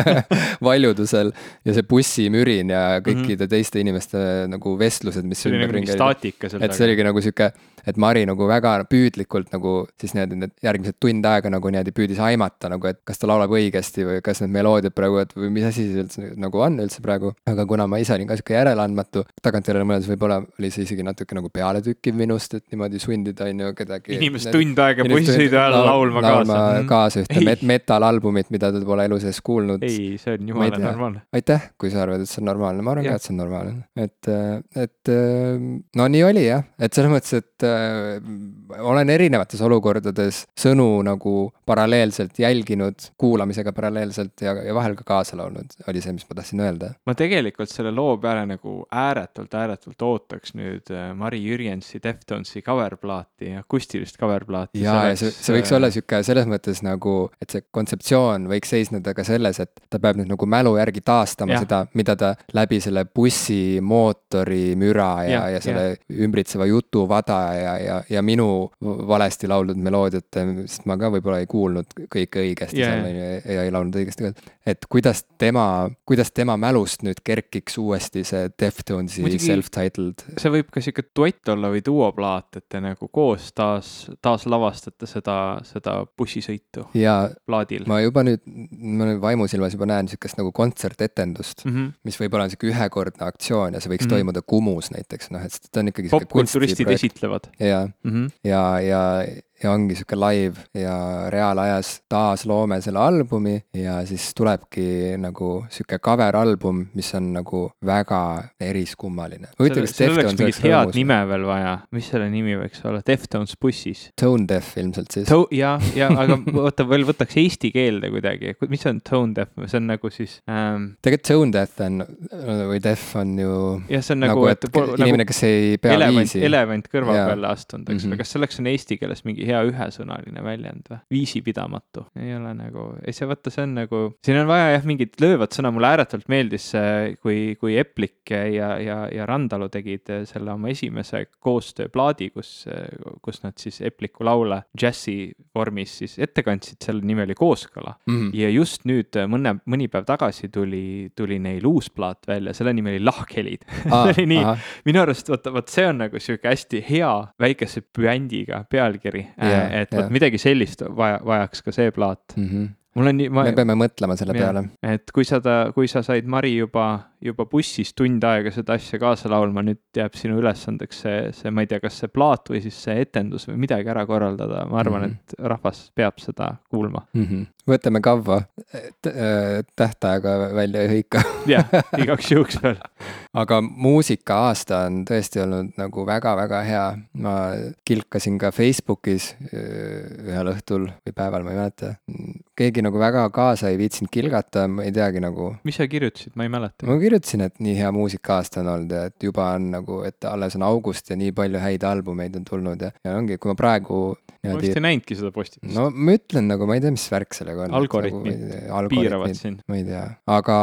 valjudusel ja see bussimürin ja kõikide mm -hmm. teiste inimeste nagu vestlused, mis oli nagu taga. et see oligi nagu sihuke et Mari nagu väga püüdlikult nagu siis niimoodi need järgmised tund aega nagu niimoodi püüdis aimata nagu, et kas ta laulab õigesti või kas need meloodiad praegu, et või mis asi see üldse nagu on üldse praegu. aga kuna ma ise olin ka sihuke järeleandmatu, tagantjärele mõeldes võib-olla oli see isegi natuke nagu pealetükkiv minust, et niimoodi sundida on ju kedagi. inimest tund aega bussisõidu ajal laulma kaasa. laulma mhm. kaasa ühte met metal-albumit, mida ta pole elu sees kuulnud. ei, see on jumala normaalne. aitäh, kui sa arvad, et see on normaalne, ma arvan ka, et see on normaalne, et, et no nii oli jah, et selles mõttes, et äh, olen erinevates olukordades sõnu nagu paralleelselt jälginud, kuulamisega paralleelselt ja, ja vahel ka kaasa laulnud, oli see, mis ma tahtsin öelda. ma tegelikult selle loo peale nagu ääretult, ääretult ootaks nüüd äh, Mari Jürjensi Deftonsi coverplaati, akustilist coverplaati. ja, ja see, see võiks olla sihuke selles mõttes nagu, et see kontseptsioon võiks seisneda ka selles, et ta peab nüüd nagu mälu järgi taastama ja. seda, mida ta läbi selle bussi mootori müra ja, ja, ja selle ja. ümbritseva jutuvada ja, ja, ja minu valesti lauldud meloodiat, sest ma ka võib-olla ei kuulnud kõike õigesti yeah. seal on ju ja ei laulnud õigesti ka. et kuidas tema, kuidas tema mälust nüüd kerkiks uuesti see Deftonsi self-titled. see võib ka sihuke duett olla või duoplaat, et te nagu koos taas, taas lavastate seda, seda bussisõitu ja plaadil. ma juba nüüd, ma nüüd vaimusilmas juba näen sihukest nagu kontsertetendust mm, -hmm. mis võib-olla on sihuke ühekordne aktsioon ja see võiks mm -hmm. toimuda Kumus näiteks, noh, et ta on ikkagi. popkulturistid esitlevad. Jaa mm, -hmm. ja, ja ja ongi sihuke live ja reaalajas taasloome selle albumi ja siis tulebki nagu sihuke cover album, mis on nagu väga eriskummaline. sellel oleks mingit head rõõmus. nime veel vaja, mis selle nimi võiks olla, Deftones bussis? Tone Deaf ilmselt siis. jah, ja aga oota veel võtaks eesti keelde kuidagi, mis on Tone Deaf, see on nagu siis ähm.... tegelikult Tone Deaf on või Deaf on ju. jah, see on nagu, nagu, et inimene, kes ei pea elevant, viisi. elevant kõrva peale astunud, eks ole mm -hmm., kas selleks on eesti keeles mingi hea ühesõnaline väljend või? viisipidamatu, ei ole nagu, ei see vaata, see on nagu, siin on vaja jah, mingit löövat sõna, mulle ääretult meeldis see, kui, kui Eplik ja, ja, ja Randalu tegid selle oma esimese koostööplaadi, kus, kus nad siis Epliku laule džässi vormis siis ette kandsid, selle nimi oli Kooskõla. Mm. -hmm. ja just nüüd mõne, mõni päev tagasi tuli, tuli neil uus plaat välja, selle nimi oli Lahkhelid. Ah, see oli nii, minu arust vaata, vot see on nagu sihuke hästi hea väikese püändiga pealkiri yeah,, et vot midagi sellist vaja, vajaks ka see plaat mm. -hmm mul on nii, ma. me peame mõtlema selle ja, peale. et kui sa ta, kui sa said Mari juba, juba bussis tund aega seda asja kaasa laulma, nüüd jääb sinu ülesandeks see, see, ma ei tea, kas see plaat või siis see etendus või midagi ära korraldada, ma arvan mm, -hmm. et rahvas peab seda kuulma mm. -hmm. võtame kavva, äh, tähtaega välja ei hõika jah, igaks juhuks veel aga muusikaaasta on tõesti olnud nagu väga-väga hea. ma kilkasin ka Facebookis äh, ühel õhtul või päeval, ma ei mäleta. keegi nagu väga kaasa ei viitsinud kilgata, ma ei teagi nagu. mis sa kirjutasid, ma ei mäleta. ma kirjutasin, et nii hea muusikaaasta on olnud ja et juba on nagu, et alles on august ja nii palju häid albumeid on tulnud ja, ja ongi, kui ma praegu ma vist ei näinudki seda postitust. no ma ütlen nagu, ma ei tea, mis värk sellega on. algoritmid nagu, piiravad sind. ma ei tea, aga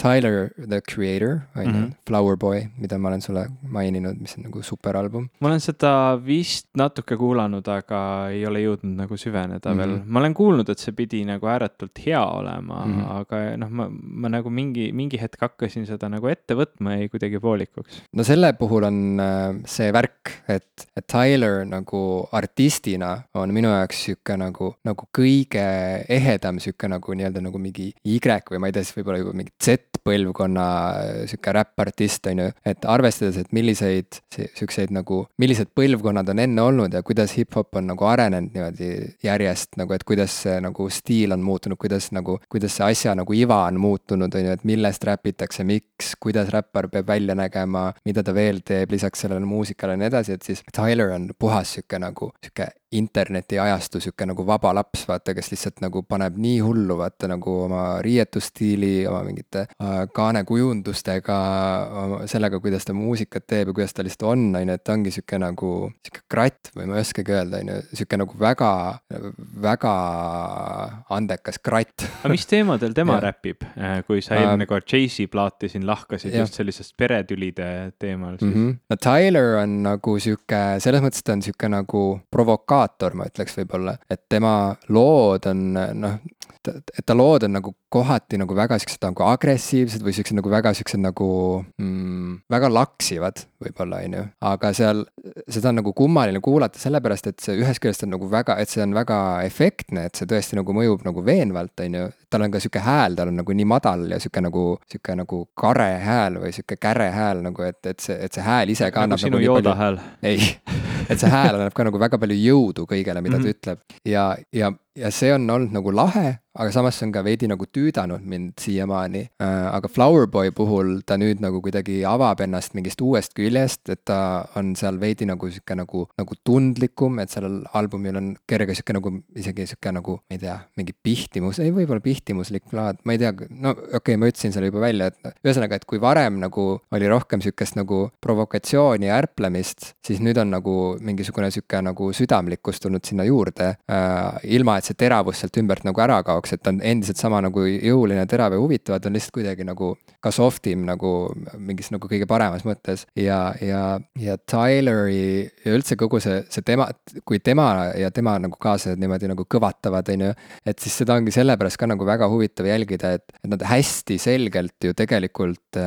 Tyler, the creator, on ju, mhm. Flower Boy, mida ma olen sulle maininud, mis on nagu superalbum. ma olen seda vist natuke kuulanud, aga ei ole jõudnud nagu süveneda mm -hmm. veel. ma olen kuulnud, et see pidi nagu ääretult hea olema mm, -hmm. aga noh, ma, ma nagu mingi, mingi hetk hakkasin seda nagu ette võtma jäi kuidagi poolikuks. no selle puhul on äh, see värk, et, et Tyler nagu artistina on minu jaoks sihuke nagu, nagu kõige ehedam sihuke nagu nii-öelda nagu mingi Y või ma ei tea, siis võib-olla juba mingi Z-põlvkonna äh, sihuke räppartist, on ju. et arvestades, et milliseid siukseid nagu, millised põlvkonnad on enne olnud ja kuidas hip-hop on nagu arenenud niimoodi järjest nagu, et kuidas see nagu stiil on muutunud, kuidas nagu, kuidas see asja nagu iva on muutunud, on ju, et millest räpitakse, miks, kuidas räppar peab välja nägema, mida ta veel teeb lisaks sellele muusikale ja nii edasi, et siis Tyler on puhas sihuke nagu, sihuke internetiajastu sihuke nagu vaba laps, vaata, kes lihtsalt nagu paneb nii hullu, vaata nagu oma riietusstiili, oma mingite äh, kaanekujundustega, sellega, kuidas ta muusikat teeb ja kuidas ta lihtsalt on, on ju, et ta ongi sihuke nagu, sihuke kratt või ma ei oskagi öelda, on ju, sihuke nagu väga, väga andekas kratt. aga mis teemadel tema räpib, äh, kui sa eelmine uh, kord Jay-Z plaati siin lahkasid jah. just sellisest peretülide teemal siis mm? -hmm. no Tyler on nagu sihuke, selles mõttes ta on sihuke nagu provokaator innovaator, ma ütleks võib-olla, et tema lood on noh, et ta lood on nagu kohati nagu väga siuksed nagu agressiivsed või siuksed nagu väga siuksed nagu mm, väga laksivad võib-olla, on ju. aga seal, seda on nagu kummaline kuulata, sellepärast et see ühest küljest on nagu väga, et see on väga efektne, et see tõesti nagu mõjub nagu veenvalt, on ju. tal on ka sihuke hääl, tal on nagu nii madal ja sihuke nagu, sihuke nagu kare hääl või sihuke käre hääl nagu, et, et see, et see hääl ise ka nagu sinu nagu jooda hääl. ei, et see hääl annab ka nagu väga palju jõudu kõigele, mida mm -hmm. ta mhm. ütleb ja, ja ja see on olnud nagu lahe, aga samas see on ka veidi nagu tüüdanud mind siiamaani äh,. aga Flowerboy puhul ta nüüd nagu kuidagi avab ennast mingist uuest küljest, et ta on seal veidi nagu sihuke nagu, nagu tundlikum, et sellel albumil on kerge sihuke nagu isegi sihuke nagu, ma ei tea, mingi pihtimus, ei võib-olla pihtimuslik laad, ma ei tea, no okei okay,, ma ütlesin selle juba välja, et ühesõnaga, et kui varem nagu oli rohkem sihukest nagu provokatsiooni ja ärplemist, siis nüüd on nagu mingisugune sihuke nagu südamlikkus tulnud sinna juurde äh,, ilma et et see teravus sealt ümbert nagu ära kaoks, et ta on endiselt sama nagu jõuline, terav ja huvitav, ta on lihtsalt kuidagi nagu ka soft im nagu mingis nagu kõige paremas mõttes. ja, ja, ja Tyleri ja üldse kogu see, see tema, kui tema ja tema nagu kaaslased niimoodi nagu kõvatavad, on ju. et siis seda ongi sellepärast ka nagu väga huvitav jälgida, et, et nad hästi selgelt ju tegelikult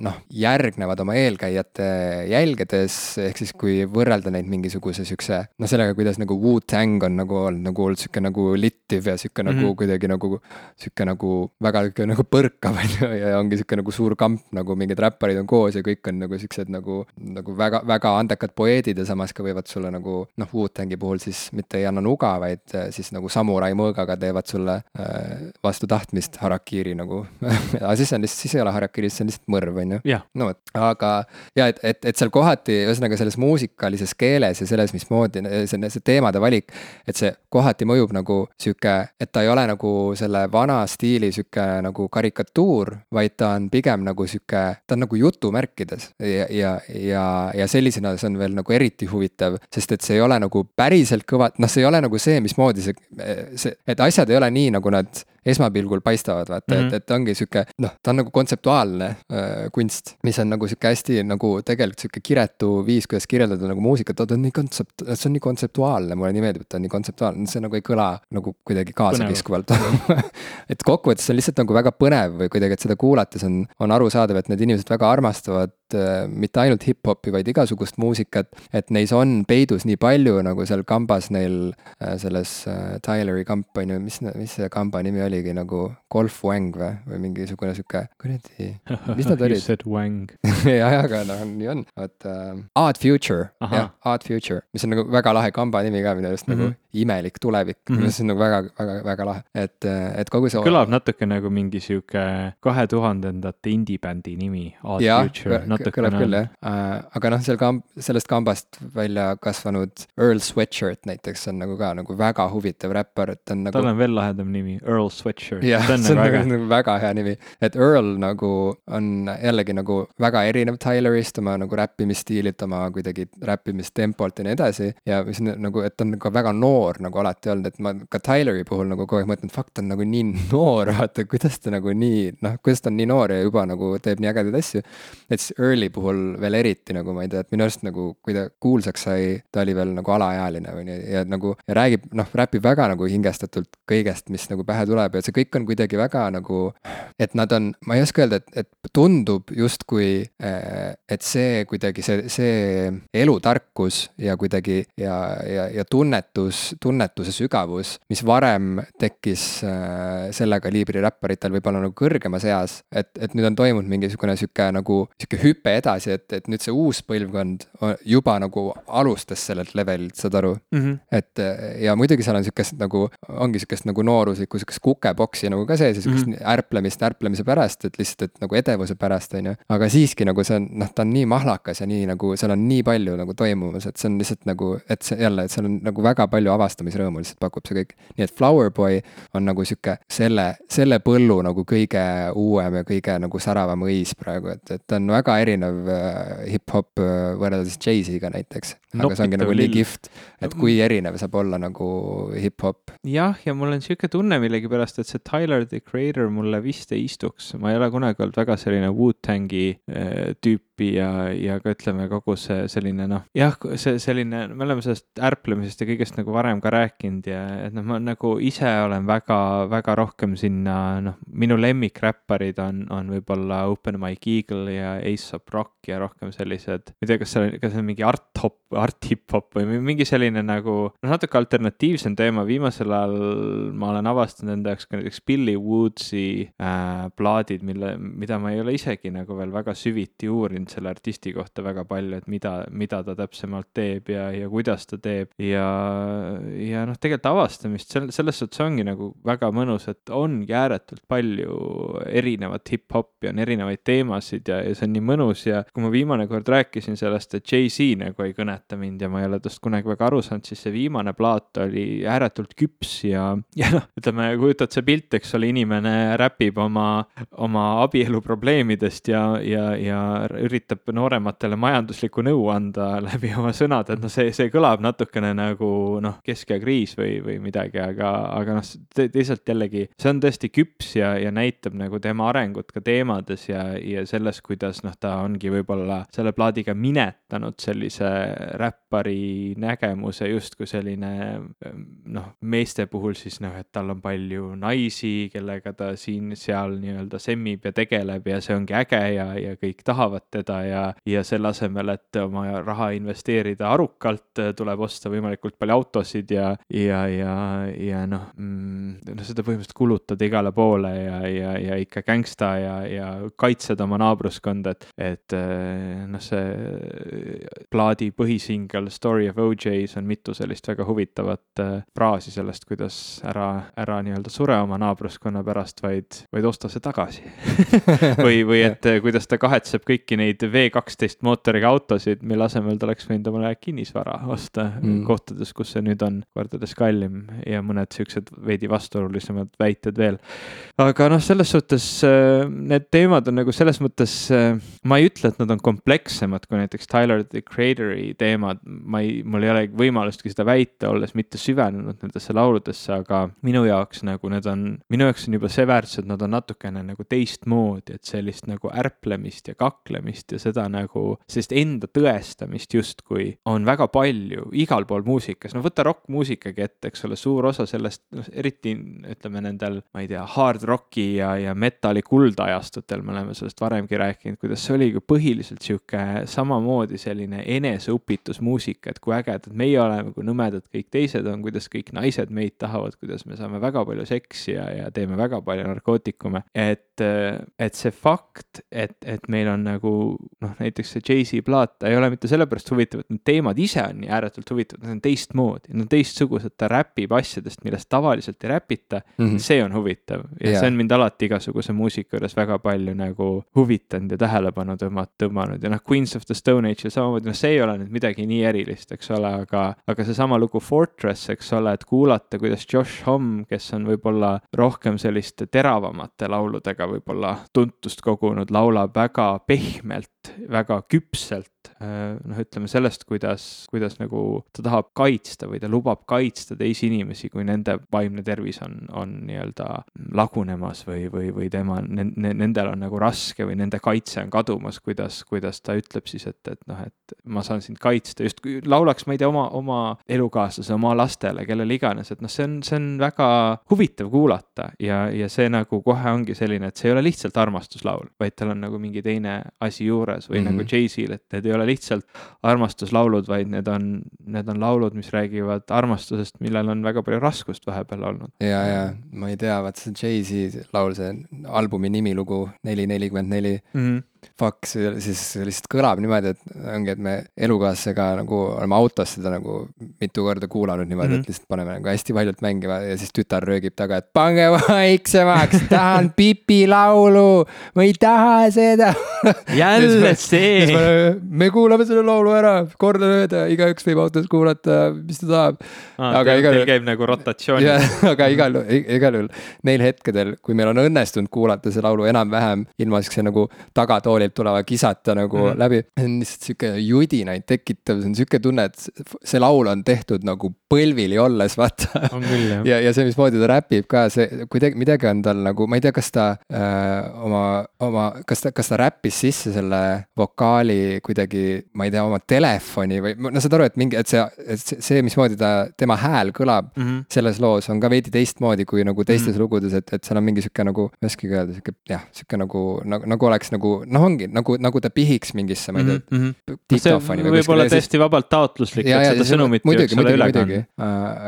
noh, järgnevad oma eelkäijate jälgedes, ehk siis kui võrrelda neid mingisuguse siukse, noh sellega, kuidas nagu Wu-Tang on nagu olnud nagu olnud sihuke nagu littiv ja sihuke mm -hmm. nagu mhm. kuidagi nagu. sihuke nagu väga sihuke nagu põrkav on ju ja ongi sihuke nagu suur kamp nagu mingid räpparid on koos ja kõik on nagu siuksed nagu. nagu väga, väga andekad poeedid ja samas ka võivad sulle nagu noh, Wu-Tangi puhul siis mitte ei anna nuga, vaid äh, siis nagu samurai mõõgaga teevad sulle äh, vastu tahtmist harakiri nagu aga siis on lihtsalt, siis ei ole harakiri, siis on lihtsalt mõrv, on ju. no vot, aga ja et, et, et seal kohati ühesõnaga selles muusikalises keeles ja selles, mismoodi see, see teemade valik, et see kohati mõjub mõjub nagu sihuke, et ta ei ole nagu selle vana stiili sihuke nagu karikatuur, vaid ta on pigem nagu sihuke, ta on nagu jutumärkides. Ja, ja, ja, ja sellisena see on veel nagu eriti huvitav, sest et see ei ole nagu päriselt kõva, noh, see ei ole nagu see, mismoodi see, see, et asjad ei ole nii, nagu nad esmapilgul paistavad, vaata mm, -hmm. et, mhm. et ongi sihuke noh, ta on nagu kontseptuaalne äh, kunst, mis on nagu sihuke hästi nagu tegelikult sihuke kiretu viis, kuidas kirjeldada nagu muusikat, ta on nii kontsept-, see on nii kontseptuaalne, mulle nii meeldib, et ta on nii kontseptuaalne, see nagu ei kõla nagu kuidagi kaasakiskuvalt et kokkuvõttes on lihtsalt nagu väga põnev või kuidagi, et seda kuulates on, on arusaadav, et need inimesed väga armastavad mitte ainult hip-hopi, vaid igasugust muusikat, et neis on peidus nii palju nagu seal kambas neil äh,, selles äh, Tyleri kamp on ju, mis, mis see kamba nimi oli? oligi nagu Golf Wang või, või mingisugune sihuke, kuradi, mis nad olid? You said Wang jah, aga noh, nii on, vaata uh,. Odd Future, jah, Odd Future, mis on nagu väga lahe kamba nimi ka minu arust mm -hmm. nagu mhm. imelik tulevik mm, -hmm. mis on nagu väga, väga, väga lahe, et, et kogu see. kõlab natuke nagu mingi sihuke kahe tuhandendate indie-bändi nimi, Odd ja, Future, natuke. Kõlab küll jah uh,, aga noh, seal kamp, sellest kambast välja kasvanud Earl Sweatshirt näiteks on nagu ka nagu väga huvitav räppar, et ta on nagu. tal on veel lahedam nimi, Earl Sweatshirt. jah, see on, on nagu, nagu väga hea nimi, et Earl nagu on jällegi nagu väga erinev Tylerist oma nagu räppimisstiililt, oma kuidagi räppimistempolt ja nii edasi. ja mis nagu, et ta on ka väga noor nagu alati olnud, et ma ka Tyleri puhul nagu kogu aeg mõtlen, fuck, ta on nagu nii noor, vaata, kuidas ta nagu nii, noh, kuidas ta on nii noor ja juba nagu teeb nii ägedaid asju. et siis Early puhul veel eriti nagu ma ei tea, et minu arust nagu, kui ta kuulsaks sai, ta oli veel nagu alaealine või nii ja nagu ja räägib, noh, räpib väga nagu hingestatult kõigest, mis nagu pähe tuleb ja see kõik on kuidagi väga nagu, et nad on, ma ei oska öelda, et, et tundub justkui, eh, et see kuidagi see, see elutarkus ja kuidagi ja, ja, ja tunnetus, tunnetuse sügavus, mis varem tekkis eh, selle kaliibri räpparitel võib-olla nagu kõrgemas eas, et, et nüüd on toimunud mingisugune sihuke nagu, sihuke hüpe edasi, et, et nüüd see uus põlvkond juba nagu alustas sellelt levelilt, saad aru mm? -hmm. et ja muidugi seal on sihukest nagu, ongi sihukest nagu nooruslikku sihukest kukeboksi nagu ka sees ja sihukest mm -hmm. ärplemist ärplemise pärast, et lihtsalt, et nagu edevuse pärast, on ju. aga siiski nagu see on, noh, ta on nii mahlakas ja nii nagu seal on nii palju nagu toimumas, et see on lihtsalt nagu, et see jälle, et seal on nagu väga palju avastamisrõõmu lihtsalt pakub see kõik. nii et Flower Boy on nagu sihuke selle, selle põllu nagu kõige uuem ja kõige nagu säravam õis praegu, et, et ta on väga erinev äh, hip-hop äh, võrreldes Jay-Z'iga näiteks. aga Nopita see ongi nagu nii kihvt, et kui erinev saab olla nagu hip-hop. jah, ja mul on sihuke tunne millegipärast, et see Tyler the Creator mulle vist ei istuks, ma ei ole kunagi olnud väga selline Wu-Tangi äh, tüüp hip-hopi ja, ja ka ütleme, kogu see selline noh, jah, see selline, me oleme sellest ärplemisest ja kõigest nagu varem ka rääkinud ja et noh, ma nagu ise olen väga-väga rohkem sinna noh, minu lemmikräpparid on, on võib-olla Open Mike Eagle ja Aesop Rock ja rohkem sellised, ma ei tea, kas see on, kas see on mingi art-hop, art-hip-hop või mingi selline nagu noh, natuke alternatiivsem teema, viimasel ajal ma olen avastanud enda jaoks ka näiteks Billy Woodsi äh, plaadid, mille, mida ma ei ole isegi nagu veel väga süviti uurinud selle artisti kohta väga palju, et mida, mida ta täpsemalt teeb ja, ja kuidas ta teeb. Ja, ja noh, tegelikult avastamist sel-, selles suhtes ongi nagu väga mõnus, et ongi ääretult palju erinevat hip-hopi, on erinevaid teemasid ja, ja see on nii mõnus. Ja kui ma viimane kord rääkisin sellest, et Jay-Z nagu ei kõneta mind ja ma ei ole tast kunagi väga aru saanud, siis see viimane plaat oli ääretult küps ja, ja noh, ütleme, kujutad sa pilt, eks ole, inimene räpib oma, oma abielu probleemidest ja, ja, ja üritab noorematele majanduslikku nõu anda läbi oma sõnade, et noh, see, see kõlab natukene nagu noh, keskeakriis või, või midagi, aga, aga noh, teisalt jällegi see on tõesti küps ja, ja näitab nagu tema arengut ka teemades ja, ja selles, kuidas noh, ta ongi võib-olla selle plaadiga minetanud sellise räppari nägemuse justkui selline noh, meeste puhul siis noh, et tal on palju naisi, kellega ta siin-seal nii-öelda semmib ja tegeleb ja see ongi äge ja, ja kõik tahavad teda ja, ja selle asemel, et oma raha investeerida arukalt, tuleb osta võimalikult palju autosid ja, ja, ja, ja noh mm,, no seda põhimõtteliselt kulutada igale poole ja, ja, ja ikka gängsta ja, ja kaitsed oma naabruskonda, et, et noh, see plaadi põhisingel Story of OJ-s on mitu sellist väga huvitavat äh, fraasi sellest, kuidas ära, ära nii-öelda sure oma naabruskonna pärast, vaid, vaid osta see tagasi. Või, või et äh, kuidas ta kahetseb kõiki neid V12 mootoriga autosid, mille asemel ta oleks võinud omale kinnisvara osta mm. kohtades, kus see nüüd on kordades kallim ja mõned siuksed veidi vastuolulisemad väited veel. aga noh, selles suhtes äh, need teemad on nagu selles mõttes, ma ei ütle, et nad on komplekssemad kui näiteks Tyler the Creator'i teemad, ma ei, mul ei ole võimalustki seda väita, olles mitte süvenenud nendesse lauludesse, aga minu jaoks nagu need on, minu jaoks on juba see väärtus, et nad on natukene nagu teistmoodi, et sellist nagu ärplemist ja kaklemist ja seda nagu, sellist enda tõestamist justkui on väga palju igal pool muusikas, no võta rokkmuusikagi ette, eks ole, suur osa sellest, noh eriti ütleme nendel, ma ei tea, hard rocki ja, ja metal'i kuldajastutel, me oleme sellest varemgi rääkinud, kuidas see oli ju põhiliselt sihuke samamoodi selline eneseupitusmuusika, et kui ägedad meie oleme, kui nõmedad kõik teised on, kuidas kõik naised meid tahavad, kuidas me saame väga palju seksi ja, ja teeme väga palju narkootikume. et, et see fakt, et, et meil on nagu noh, näiteks see Jay-Z plaat, ta ei ole mitte sellepärast huvitav, et need teemad ise on nii ääretult huvitavad, need on teistmoodi, need on teistsugused, ta räpib asjadest, millest tavaliselt ei räpita mm. -hmm. see on huvitav ja yeah. see on mind alati igasuguse muusika juures väga palju nagu huvitanud ja tähelepanu tõmmata, tõmmanud ja noh, Queens of the Stone Age'il samamoodi, noh, see ei ole nüüd midagi nii erilist, eks ole, aga, aga seesama lugu Fortress, eks ole, et kuulata, kuidas Josh Homme, kes on võib-olla rohkem selliste teravamate lauludega võib-olla tuntust kogunud, laulab väga pehmelt, helt väga küpselt Äh, noh, ütleme sellest, kuidas, kuidas nagu ta tahab kaitsta või ta lubab kaitsta teisi inimesi, kui nende vaimne tervis on, on nii-öelda lagunemas või, või, või tema, nendel on nagu raske või nende kaitse on kadumas, kuidas, kuidas ta ütleb siis, et, et noh, et ma saan sind kaitsta, justkui laulaks, ma ei tea, oma, oma elukaaslase, oma lastele, kellele iganes, et noh, see on, see on väga huvitav kuulata ja, ja see nagu kohe ongi selline, et see ei ole lihtsalt armastuslaul, vaid tal on nagu mingi teine asi juures või mm -hmm. nagu Jay-Z-l, et need ei ole lihtsalt armastuslaulud, vaid need on, need on laulud, mis räägivad armastusest, millel on väga palju raskust vahepeal olnud. ja, ja ma ei tea, vaat see Jay-Z laul, see albumi nimilugu neli nelikümmend neli mhm fuck, see siis lihtsalt kõlab niimoodi, et ongi, et me elukaaslasega nagu oleme autos seda nagu mitu korda kuulanud niimoodi mm, -hmm. et mhm. lihtsalt paneme nagu hästi valjult mängima ja siis tütar röögib taga, et pange vaiksemaks, tahan Pipi laulu, ma ei taha seda. jälle see. me kuulame selle laulu ära kordamööda, igaüks võib autos kuulata, mis ta tahab ah,. aga igal juhul. käib nagu rotatsioon. aga igal, igal juhul neil hetkedel, kui meil on õnnestunud kuulata see laulu enam-vähem ilma siukse nagu tagatoa koolilt tulevad kisata nagu mm -hmm. läbi. see on lihtsalt sihuke judinaid tekitav, see on sihuke tunne, et see laul on tehtud nagu põlvili olles, vaata. ja, ja see, mismoodi ta räpib ka, see kuidagi, midagi on tal nagu, ma ei tea, kas ta äh, oma, oma, kas ta, kas ta räppis sisse selle vokaali kuidagi, ma ei tea, oma telefoni või no saad aru, et mingi, et see, et see, mismoodi ta, tema hääl kõlab mm -hmm. selles loos on ka veidi teistmoodi kui nagu teistes mm -hmm. lugudes, et, et seal on mingi sihuke nagu, ma ei oskagi öelda, sihuke jah, sihuke nagu, nagu, nagu oleks nagu noh, ongi nagu, nagu ta pihiks mingisse, ma ei tea mm -hmm., diktofoni või. võib olla täiesti vabalt taotluslik, et seda sõnumit sulle üle kandnud.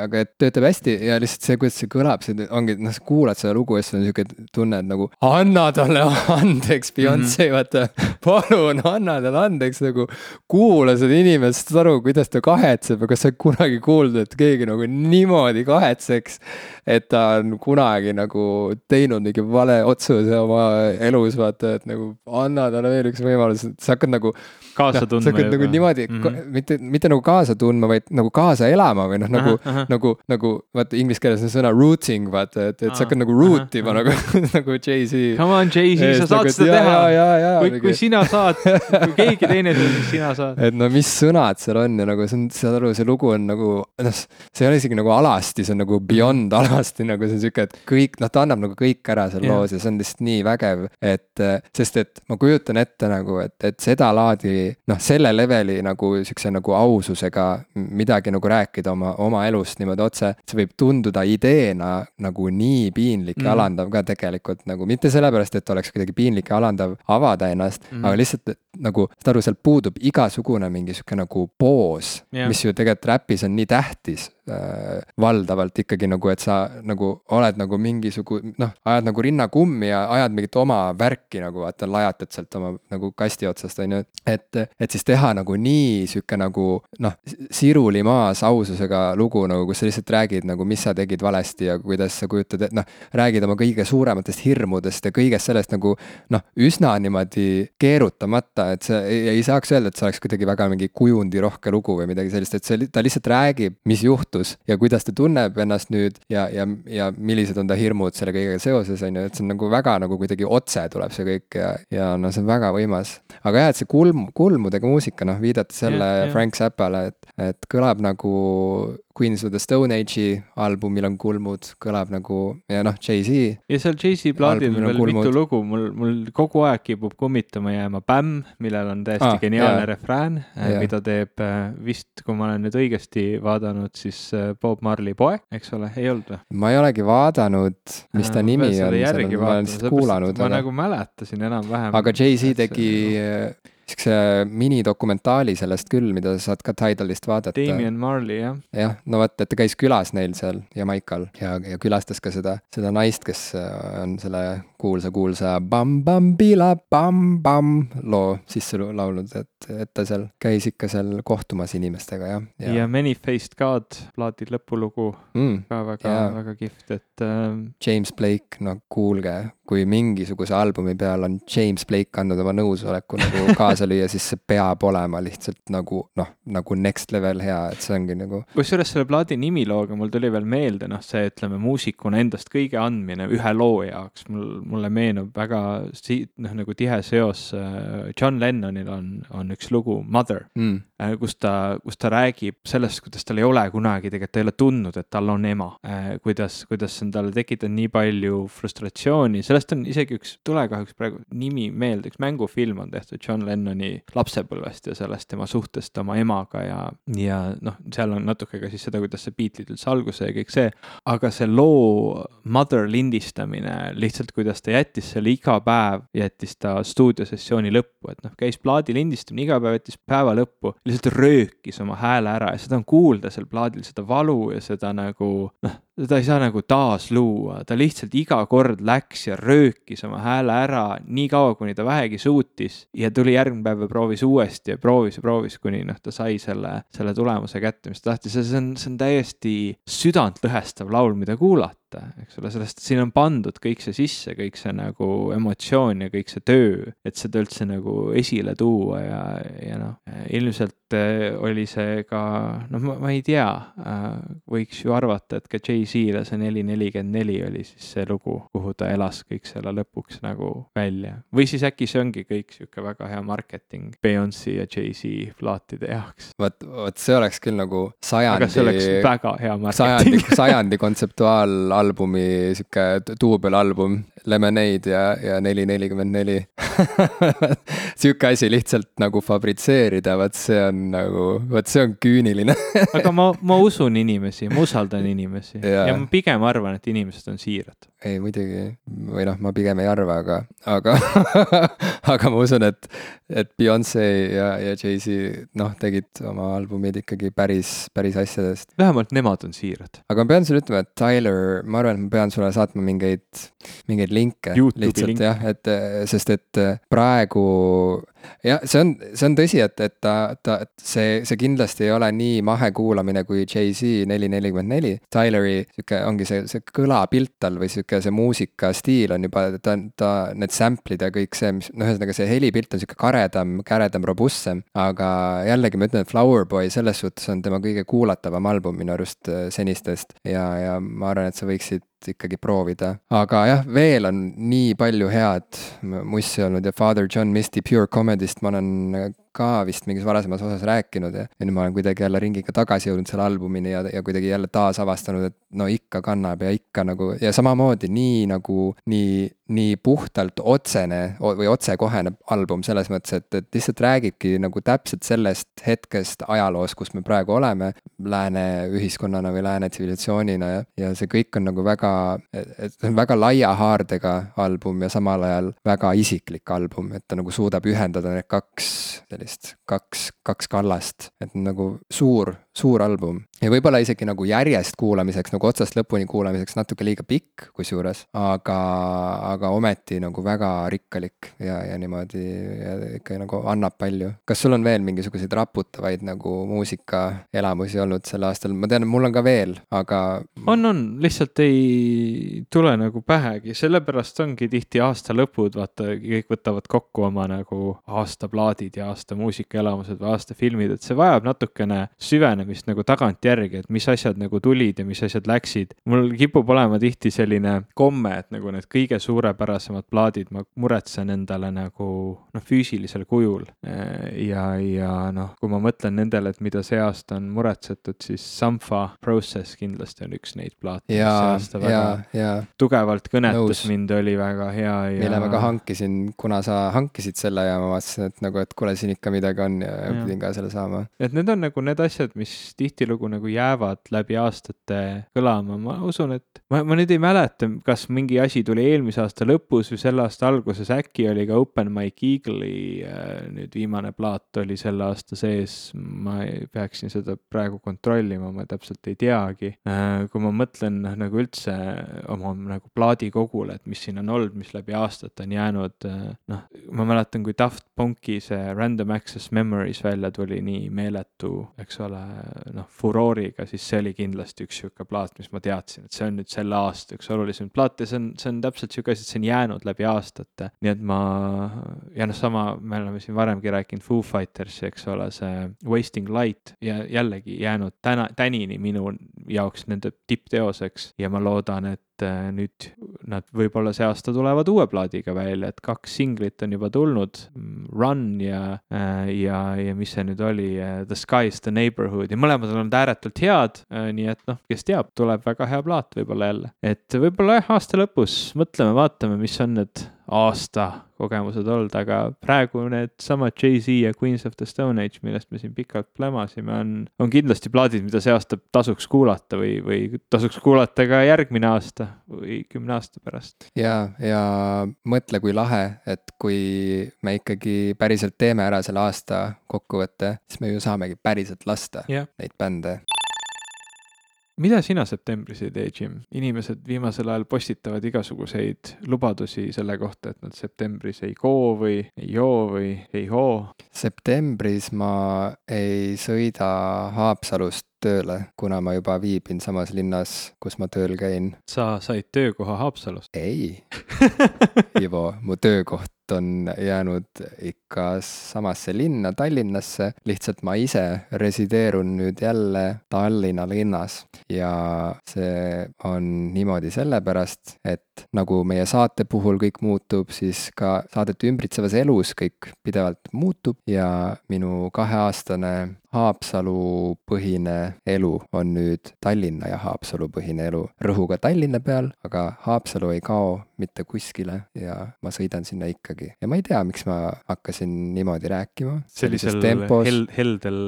aga et töötab hästi ja lihtsalt see, kuidas see kõlab, see ongi, noh, sa kuulad seda lugu ja siis on sihuke tunne, et nagu anna talle andeks, Beyonce mm, -hmm. vaata. palun anna talle andeks nagu, kuula seda inimest, saad aru, kuidas ta kahetseb ja kas sa kunagi kuulnud, et keegi nagu niimoodi kahetseks. et ta on kunagi nagu teinud mingi vale otsuse oma elus, vaata, et nagu anna talle veel üks võimalus, sa hakkad nagu kaasa tundma. sa hakkad nagu niimoodi mm, -hmm. mitte, mitte nagu kaasa tundma, vaid nagu kaasa elama või noh, nagu, nagu, nagu vaata inglise keeles on sõna rooting, vaata, et, et sa hakkad nagu root ima nagu, nagu Jay-Z. Come on, Jay-Z, sa saad nagu, seda teha. kui, kui sina saad, kui keegi teine teeb, siis sina saad. et no mis sõnad seal on ja nagu see on, saad aru, see lugu on nagu, noh, see ei ole isegi nagu alasti, see on nagu beyond alasti, nagu see on sihuke, et kõik, noh, ta annab nagu kõik ära seal yeah. loos ja see on lihtsalt nii vägev, et sest et ma kujutan ette nagu, et, et sedalaadi noh, selle leveli nagu siukse nagu aususega midagi nagu rääkida oma, oma elust niimoodi otse. see võib tunduda ideena nagu nii piinlik ja mm. alandav ka tegelikult nagu mitte sellepärast, et oleks kuidagi piinlik ja alandav avada ennast mm., aga lihtsalt nagu, saad aru, seal puudub igasugune mingi sihuke nagu poos yeah., mis ju tegelikult räpis on nii tähtis äh, valdavalt ikkagi nagu, et sa nagu oled nagu mingisugu-, noh, ajad nagu rinnakummi ja ajad mingit oma värki nagu vaata, lajatad sealt oma nagu kasti otsast, on ju. et, et siis teha nagu nii sihuke nagu noh, siruli maas aususega lugu nagu, kus sa lihtsalt räägid nagu, mis sa tegid valesti ja kuidas sa kujutad, et noh, räägid oma kõige suurematest hirmudest ja kõigest sellest nagu noh, üsna niimoodi keerutamata, et sa ei, ei saaks öelda, et see oleks kuidagi väga mingi kujundirohke lugu või midagi sellist, et see, ta lihtsalt räägib, mis juhtus muutus ja kuidas ta tunneb ennast nüüd ja, ja, ja millised on ta hirmud selle kõigega seoses, on ju, et see on nagu väga nagu kuidagi otse tuleb see kõik ja, ja no see on väga võimas. aga jah, et see kulm, kulmudega muusika, noh, viidata selle yeah, yeah. Frank Zappale, et, et kõlab nagu Queens of the Stone Age'i albumil on kulmud, kõlab nagu ja noh, Jay-Z. ja seal Jay-Z plaadil on veel kulmud. mitu lugu, mul, mul kogu aeg kipub kummitama jääma Bämm, millel on täiesti ah, geniaalne yeah. refrään yeah., mida teeb äh, vist, kui ma olen nüüd õigesti vaadanud, siis äh, Bob Marley poeg, eks ole, ei olnud või? ma ei olegi vaadanud, mis ta äh, nimi on, ma olen lihtsalt kuulanud. ma aga... nagu mäletasin enam-vähem. aga Jay-Z tegi sihukese minidokumentaali sellest küll, mida sa saad ka Tidalist vaadata. Damien Marley, jah. jah, no vot, et ta käis külas neil seal Jamaikal ja, ja külastas ka seda, seda naist, kes äh, on selle kuulsa, kuulsa Bam-Bam-Bila-Bam-Bam loo sisse laulnud, et, et ta seal käis ikka seal kohtumas inimestega, jah. ja, ja Many-Faced God, plaadi lõpulugu mm, ka väga, väga kihvt, et äh.... James Blake, no kuulge, kui mingisuguse albumi peal on James Blake andnud oma nõusoleku nagu kaasa lüüa, siis see peab olema lihtsalt nagu noh, nagu next level hea, et see ongi nagu. kusjuures selle plaadi nimilooga mul tuli veel meelde noh, see ütleme muusikuna endast kõige andmine ühe loo jaoks, mul mulle meenub väga si-, noh, nagu tihe seos äh, John Lennonil on, on üks lugu Mother mm., äh, kus ta, kus ta räägib sellest, kuidas tal ei ole kunagi tegelikult, ta ei ole tundnud, et tal on ema. Äh, kuidas, kuidas see on talle tekitanud nii palju frustratsiooni, sellest on isegi üks, tule kahjuks praegu nimi meelde, üks mängufilm on tehtud John Lennoni lapsepõlvest ja sellest tema suhtest oma emaga ja, ja noh, seal on natuke ka siis seda, kuidas see Beatlesid üldse alguse ja kõik see, aga see loo Mother lindistamine, lihtsalt kuidas ta jättis selle iga päev, jättis ta stuudiosessiooni lõppu, et noh, käis plaadi lindistamine iga päev, jättis päeva lõppu, lihtsalt röökis oma hääle ära ja seda on kuulda seal plaadil, seda valu ja seda nagu noh, teda ei saa nagu taasluua, ta lihtsalt iga kord läks ja röökis oma hääle ära nii kaua, kuni ta vähegi suutis ja tuli järgmine päev ja proovis uuesti ja proovis ja proovis, kuni noh, ta sai selle, selle tulemuse kätte, mis ta tahtis. Ja see on, see on täiesti südantlõhestav laul, mida kuulata vaata, eks ole, sellest siin on pandud kõik see sisse, kõik see nagu emotsioon ja kõik see töö, et seda üldse nagu esile tuua ja, ja noh, ilmselt äh, oli see ka, noh, ma ei tea, äh, võiks ju arvata, et ka Jay-Z-le see neli nelikümmend neli oli siis see lugu, kuhu ta elas kõik selle lõpuks nagu välja. või siis äkki see ongi kõik sihuke väga hea marketing Beyonce ja Jay-Z plaatide jaoks. vot, vot see oleks küll nagu sajandi. aga see oleks väga hea marketing. sajandi, sajandi kontseptuaalalbumi sihuke duubelalbum Lemonade ja, ja neli nelikümmend neli. sihuke asi lihtsalt nagu fabritseerida, vot see on nagu, vot see on küüniline aga ma, ma usun inimesi, ma usaldan inimesi ja. ja ma pigem arvan, et inimesed on siirad. ei muidugi, või noh, ma pigem ei arva, aga, aga aga ma usun, et, et Beyonce ja, ja Jay-Z noh, tegid oma albumid ikkagi päris, päris asjadest. vähemalt nemad on siirad. aga ma pean sulle ütlema, et Tyler, ma arvan, et ma pean sulle saatma mingeid, mingeid linke. lihtsalt link. jah, et sest et praegu jah, see on, see on tõsi, et, et ta, ta, see, see kindlasti ei ole nii mahe kuulamine kui Jay-Z neli nelikümmend neli. Tyleri sihuke ongi see, see kõlapilt tal või sihuke see muusikastiil on juba, ta, ta, need sample'id ja kõik see, mis, noh, ühesõnaga see helipilt on sihuke karedam, käredam, robustsem. aga jällegi ma ütlen, et Flower Boy selles suhtes on tema kõige kuulatavam album minu arust äh, senistest ja, ja ma arvan, et sa võiksid ikkagi proovida. aga jah, veel on nii palju head mussi olnud ja Father John Misty Pure Comedy'st ma olen ka vist mingis varasemas osas rääkinud ja, ja nüüd ma olen kuidagi jälle ringiga tagasi jõudnud selle albumini ja, ja kuidagi jälle taasavastanud, et no ikka kannab ja ikka nagu ja samamoodi nii nagu nii, nii puhtalt otsene või otsekohene album selles mõttes, et, et lihtsalt räägibki nagu täpselt sellest hetkest ajaloos, kus me praegu oleme. Lääne ühiskonnana või lääne tsivilisatsioonina ja, ja see kõik on nagu väga, et see on väga laia haardega album ja samal ajal väga isiklik album, et ta nagu suudab ühendada need kaks sellist kaks, kaks kallast, et nagu suur, suur album. ja võib-olla isegi nagu järjest kuulamiseks, nagu otsast lõpuni kuulamiseks natuke liiga pikk kusjuures, aga, aga ometi nagu väga rikkalik ja, ja niimoodi ja ikka nagu annab palju. kas sul on veel mingisuguseid raputavaid nagu muusikaelamusi olnud sel aastal, ma tean, mul on ka veel, aga. on, on, lihtsalt ei tule nagu pähegi, sellepärast ongi tihti aasta lõpud, vaata, kõik võtavad kokku oma nagu aastaplaadid ja aasta muusikaelamused või aasta filmid, et see vajab natukene süvenemist nagu tagantjärgi, et mis asjad nagu tulid ja mis asjad läksid. mul kipub olema tihti selline komme, et nagu need kõige suurepärasemad plaadid ma muretsen endale nagu noh, füüsilisel kujul. ja, ja noh, kui ma mõtlen nendele, et mida see aasta on muretsetud, siis Sampha Process kindlasti on üks neid plaate. ja, ja, ja. tugevalt kõnetas Nõus. mind, oli väga hea ja. mille ma ka hankisin, kuna sa hankisid selle ja ma vaatasin, et nagu, et kuule, siin ikka midagi on ja, ja pidin ka selle saama. et need on nagu need asjad, mis tihtilugu nagu jäävad läbi aastate kõlama, ma usun, et ma, ma nüüd ei mäleta, kas mingi asi tuli eelmise aasta lõpus või selle aasta alguses, äkki oli ka Open Mike Eagle'i äh, nüüd viimane plaat oli selle aasta sees, ma peaksin seda praegu kontrollima, ma täpselt ei teagi. Äh,. kui ma mõtlen noh, nagu üldse oma nagu plaadikogule, et mis siin on olnud, mis läbi aastate on jäänud äh,, noh, ma mäletan, kui Daft Punki see Random Access Memories välja tuli nii meeletu, eks ole, noh, furooriga, siis see oli kindlasti üks sihuke plaat, mis ma teadsin, et see on nüüd selle aasta üks olulisemaid plaate, see on, see on täpselt sihuke asi, et see on jäänud läbi aastate. nii et ma, ja noh, sama, me oleme siin varemgi rääkinud Foo Fightersi, eks ole, see Wasting Light ja jällegi jäänud täna, tänini minu jaoks nende tippteoseks ja ma loodan, et et äh, nüüd nad võib-olla see aasta tulevad uue plaadiga välja, et kaks singlit on juba tulnud, Run ja, äh, ja, ja mis see nüüd oli, äh, The Sky is the neighborhood ja mõlemad on olnud ääretult head, nii et noh, kes teab, tuleb väga hea plaat võib-olla jälle. et võib-olla jah, aasta lõpus mõtleme, vaatame, mis on need aasta kogemused olnud, aga praegu needsamad Jay-Z ja Queens of the Stone Age, millest me siin pikalt plämasime, on, on kindlasti plaadid, mida see aasta tasuks kuulata või, või tasuks kuulata ka järgmine aasta või kümne aasta pärast. ja, ja mõtle, kui lahe, et kui me ikkagi päriselt teeme ära selle aasta kokkuvõtte, siis me ju saamegi päriselt lasta yeah. neid bände mida sina septembris ei tee, Jim? inimesed viimasel ajal postitavad igasuguseid lubadusi selle kohta, et nad septembris ei koo või ei joo või ei hoo. septembris ma ei sõida Haapsalust tööle, kuna ma juba viibin samas linnas, kus ma tööl käin. sa said töökoha Haapsalust? ei Ivo, mu töökoht on jäänud ikka samasse linna, Tallinnasse, lihtsalt ma ise resideerun nüüd jälle Tallinna linnas. Ja see on niimoodi sellepärast, et nagu meie saate puhul kõik muutub, siis ka saadet ümbritsevas elus kõik pidevalt muutub. Ja minu kaheaastane Haapsalu põhine elu on nüüd Tallinna ja Haapsalu põhine elu, rõhuga Tallinna peal, aga Haapsalu ei kao mitte kuskile ja ma sõidan sinna ikkagi. ja ma ei tea, miks ma hakkasin niimoodi rääkima. sellisel hel-, heldel,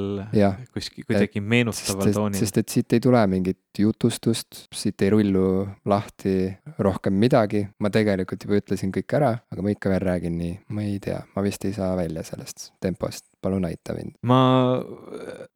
kuskil kuidagi meenutaval toonil. sest et siit ei tule mingit jutustust, siit ei rullu lahti rohkem midagi, ma tegelikult juba ütlesin kõik ära, aga ma ikka veel räägin nii, ma ei tea, ma vist ei saa välja sellest tempost palun aita mind. ma,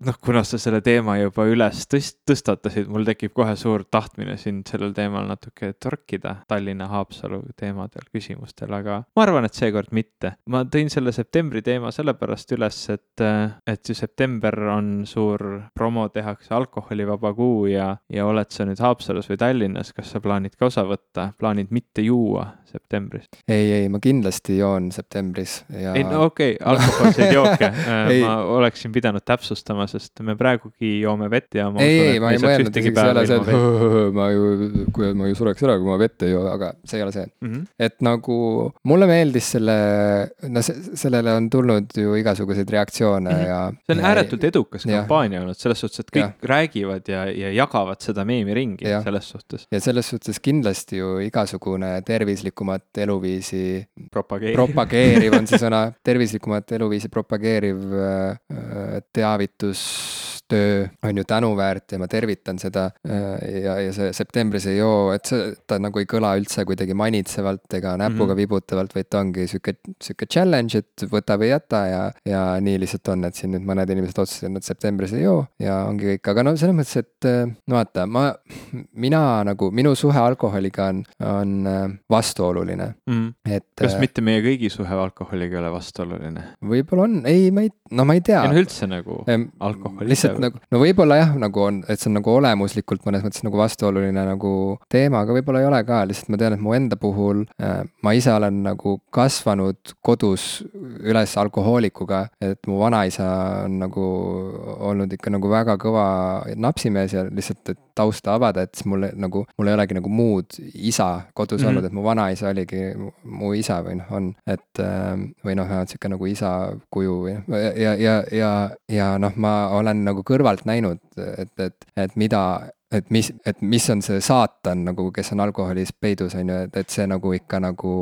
noh, kuna sa selle teema juba üles tõst-, tõstatasid, mul tekib kohe suur tahtmine sind sellel teemal natuke torkida Tallinna-Haapsalu teemadel, küsimustel, aga ma arvan, et seekord mitte. ma tõin selle septembri teema sellepärast üles, et, et ju september on suur promo, tehakse alkoholivaba kuu ja, ja oled sa nüüd Haapsalus või Tallinnas, kas sa plaanid ka osa võtta, plaanid mitte juua septembris? ei, ei, ma kindlasti joon septembris ja. ei, no okei okay,, alkohoolseid jooke ma oleksin pidanud täpsustama, sest me praegugi joome vett ja ei, ei, ma ei mõelnud isegi selle see, et ma ju, kui ma ju sureks ära, kui ma vett ei joo, aga see ei ole see mm. -hmm. et nagu mulle meeldis selle, no sellele on tulnud ju igasuguseid reaktsioone mm -hmm. ja. see on ääretult edukas kampaania olnud selles suhtes, et kõik ja. räägivad ja, ja jagavad seda meemi ringi ja. selles suhtes. ja selles suhtes kindlasti ju igasugune tervislikumat eluviisi propageeriv, propageeriv on see sõna, tervislikumat eluviisi propageeriv motiveeriv äh, teavitustöö on ju tänuväärt ja ma tervitan seda. Äh, ja, ja see septembris ei joo, et see, ta nagu ei kõla üldse kuidagi manitsevalt ega näpuga mm -hmm. vibutavalt, vaid ta ongi sihuke, sihuke challenge, et võta või jäta ja, ja nii lihtsalt on, et siin nüüd mõned inimesed otsustasid, et nad septembris ei joo ja ongi kõik, aga no selles mõttes, et äh, no vaata, ma, mina nagu, minu suhe alkoholiga on, on vastuoluline mm. -hmm. et. kas mitte meie kõigi suhe alkoholiga ei ole vastuoluline? võib-olla on, ei, ma ei, no ma ei tea. ei no üldse nagu ehm, alkohol. lihtsalt nagu, no võib-olla jah, nagu on, et see on nagu olemuslikult mõnes mõttes nagu vastuoluline nagu teema, aga võib-olla ei ole ka, lihtsalt ma tean, et mu enda puhul äh, ma ise olen nagu kasvanud kodus üles alkohoolikuga, et mu vanaisa on nagu olnud ikka nagu väga kõva napsimees ja lihtsalt, et tausta avada, et siis mul nagu, mul ei olegi nagu muud isa kodus mm -hmm. olnud, et mu vanaisa oligi mu isa või noh, on, et äh, või noh, sihuke nagu isa kuju või ja, ja, ja, ja noh, ma olen nagu kõrvalt näinud, et, et, et mida et mis, et mis on see saatan nagu, kes on alkoholis peidus, on ju, et, et see nagu ikka nagu,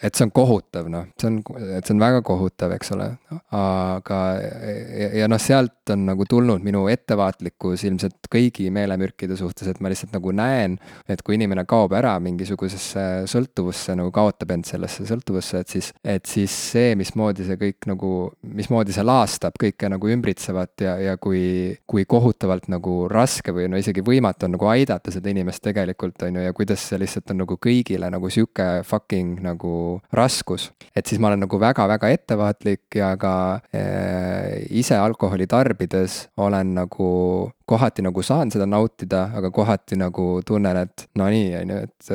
et see on kohutav, noh, see on, et see on väga kohutav, eks ole. aga, ja, ja noh, sealt on nagu tulnud minu ettevaatlikkus ilmselt kõigi meelemürkide suhtes, et ma lihtsalt nagu näen, et kui inimene kaob ära mingisugusesse sõltuvusse, nagu kaotab end sellesse sõltuvusse, et siis, et siis see, mismoodi see kõik nagu, mismoodi see laastab kõike nagu ümbritsevat ja, ja kui, kui kohutavalt nagu raske või no isegi võimatu võimatu on nagu aidata seda inimest tegelikult, on ju, ja kuidas see lihtsalt on nagu kõigile nagu sihuke fucking nagu raskus. et siis ma olen nagu väga-väga ettevaatlik ja ka äh, ise alkoholi tarbides olen nagu kohati nagu saan seda nautida, aga kohati nagu tunnen, et no nii, on ju, et,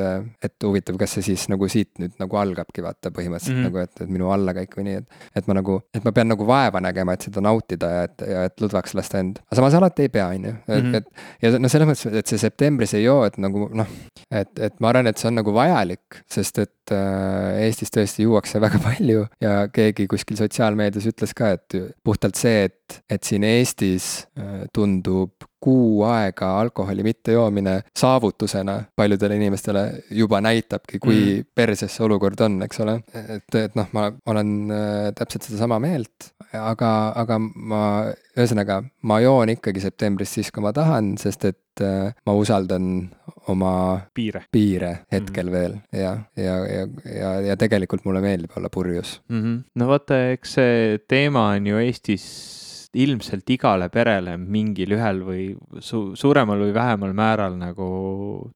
et huvitav, kas see siis nagu siit nüüd nagu algabki, vaata põhimõtteliselt mm -hmm. nagu, et, et minu allakäik või nii, et. et ma nagu, et ma pean nagu vaeva nägema, et seda nautida ja et, ja et lõdvaks lasta end. aga samas alati ei pea, on ju, et -hmm. et ja no selles mõttes, et see septembris ei joo, et nagu noh, et, et ma arvan, et see on nagu vajalik, sest et äh, Eestis tõesti juuakse väga palju ja keegi kuskil sotsiaalmeedias ütles ka, et puhtalt see, et, et siin Eestis äh, tundub kuu aega alkoholi mittejoomine saavutusena paljudele inimestele juba näitabki, kui mm. perses see olukord on, eks ole. et, et noh, ma olen äh, täpselt sedasama meelt, aga, aga ma, ühesõnaga, ma joon ikkagi septembris siis, kui ma tahan, sest et äh, ma usaldan oma piire, piire hetkel mm. veel ja, ja, ja, ja, ja tegelikult mulle meeldib olla purjus mm. -hmm. no vaata, eks see teema on ju Eestis ilmselt igale perele mingil ühel või su suuremal või vähemal määral nagu